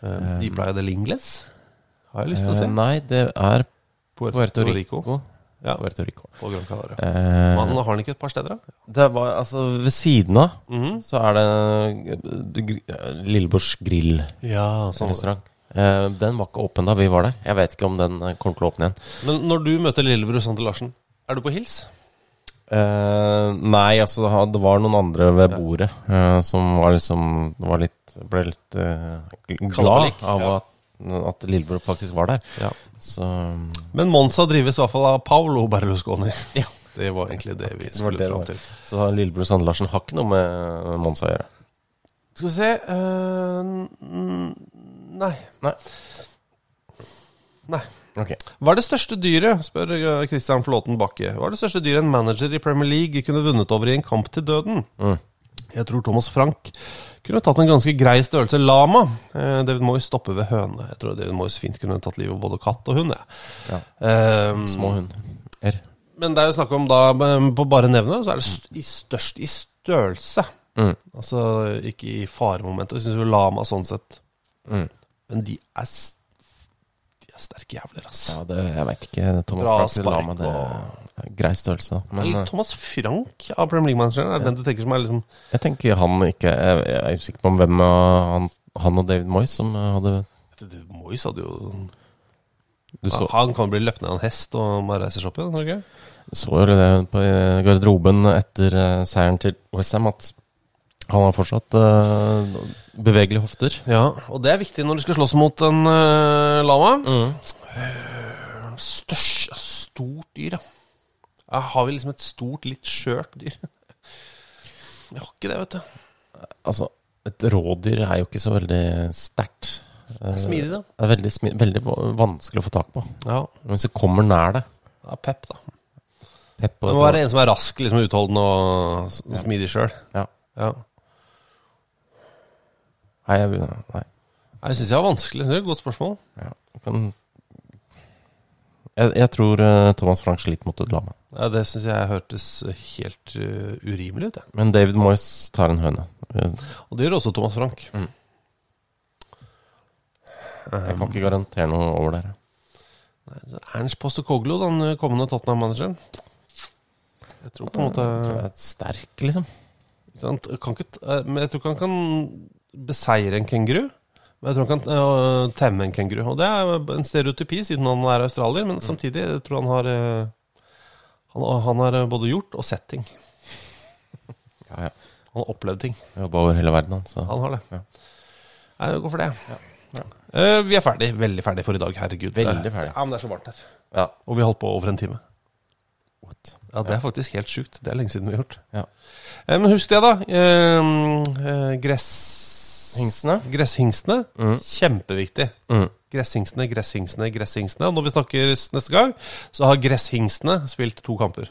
De Playa del Ingles. Har jeg lyst til å se. nei, det er Puerto Puerto Rico. Rico. Ja, Puerto Rico. på Gran Canaria. Eh, Men har han ikke et par steder, da? det var altså Ved siden av Mhm. så er det eh, eh, Lillebrors grill. Ja, sånn. restaurant. Eh, den var ikke åpen da vi var der. Jeg vet ikke om den kommer til å åpne igjen. Men når du møter lillebror Sander Larsen, er du på hils? Eh, nei, altså det var noen andre ved bordet eh, som var liksom var litt, ble litt glad av at, at lillebror faktisk var der. Ja. Så Men Monza drives i hvert fall av Paolo Berlusconi. Ja. Det var egentlig det vi skulle det fram til. Så lillebror Sander Larsen har ikke noe med Monza å gjøre. Skal vi se uh, Nei. Nei. Nei. Ok. Hva er det største dyret, spør eh, Christian Flåten Bakke. Hva er det største dyret en manager i Premier League kunne vunnet over i en kamp til døden? Mm. Jeg tror Thomas Frank kunne tatt en ganske grei størrelse lama. Eh, David Moyes stopper ved høne. Jeg tror David Moyes fint kunne tatt livet av både katt og hund. Ja. Eh, Små hund. R. Men det er jo snakk om da, på bare nevne, så er det i størst i størrelse. Mm. Altså ikke i faremomentet. Jeg syns jo lama sånn sett Mm. Men de er, de er sterke jævler, ass. Ja, det, jeg veit ikke. Thomas Bra Frank spark Lama, det og- grei størrelse. Men liksom eh, Thomas Frank av Premier League-manageren er den du tenker som er liksom jeg tenker han ikke Jeg jeg er usikker på om hvem han, han og David Moyes som eh, hadde Moyes hadde jo så, Han kan bli løpt ned av en hest og bare reise seg opp igjen. ikke? så jo det på eh, garderoben etter eh, seieren til Westham at han har fortsatt uh, bevegelige hofter. Ja, og det er viktig når du skal slåss mot en uh, lama. Mm. Størst Stort dyr, ja. Jeg har vi liksom et stort, litt skjørt dyr? Jeg har ikke det, vet du. Altså, et rådyr er jo ikke så veldig sterkt. Det er smidig, da. Det er veldig, smidig, veldig vanskelig å få tak på. Ja, Men hvis du kommer nær det ja Pep, da. Pep Det må være en som er rask, liksom utholdende og smidig sjøl. Ja. Ja. Nei, jeg, nei. Jeg syns jeg var vanskelig. Det er et godt spørsmål. Ja, kan jeg, jeg tror eh, Thomas Frank sliter mot et lame. Ja, det syns jeg hørtes helt uh, urimelig ut. Ja. Men David Moyes tar en høne. Og det gjør også Thomas Frank. Jeg kan ikke garantere noe over der. Ernst Postekoglo, den eh, kommende Tottenham-manageren. Jeg tror på en måte Jeg tror jeg er sterk, liksom. Kan ikke, eh, Men jeg tror ikke han kan beseire en kenguru. Men jeg tror han kan uh, temme en kenguru. Og det er en stereotypi, siden han er australier. Men samtidig jeg tror han har eh, han, han har eh, både gjort og sett ting. Ja, ja. Han har opplevd ting. Jobba over hele verden, han. Så. Han har det. Ja. Nei, gå for det. Eh, vi er ferdig. Veldig ferdig for i dag. Herregud. Veldig er- ferdig. Ja, men det er så varmt her. Ja. Og vi holdt på over en time. What? Ja, det er faktisk helt sjukt. Det er lenge siden vi har gjort. Ja. Uh, men husk det, da. Uh, gress... Hingstene? Gresshingsene. Mm. Kjempeviktig. Mm. Gresshingsene, gresshingsene, gresshingsene. Og når vi snakkes neste gang, så har gresshingsene spilt to kamper.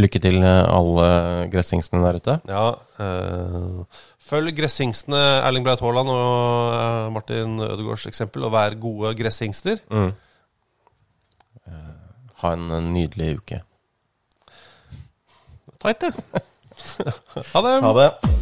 Lykke til, eh, alle Gresshingsene der ute. Ja. Øh, følg Gresshingsene Erling Braut Haaland og eh, Martin Ødegaards eksempel, og vær gode gresshingster. Mm. Ha en nydelig uke. Tight, det. ha det. Ha det.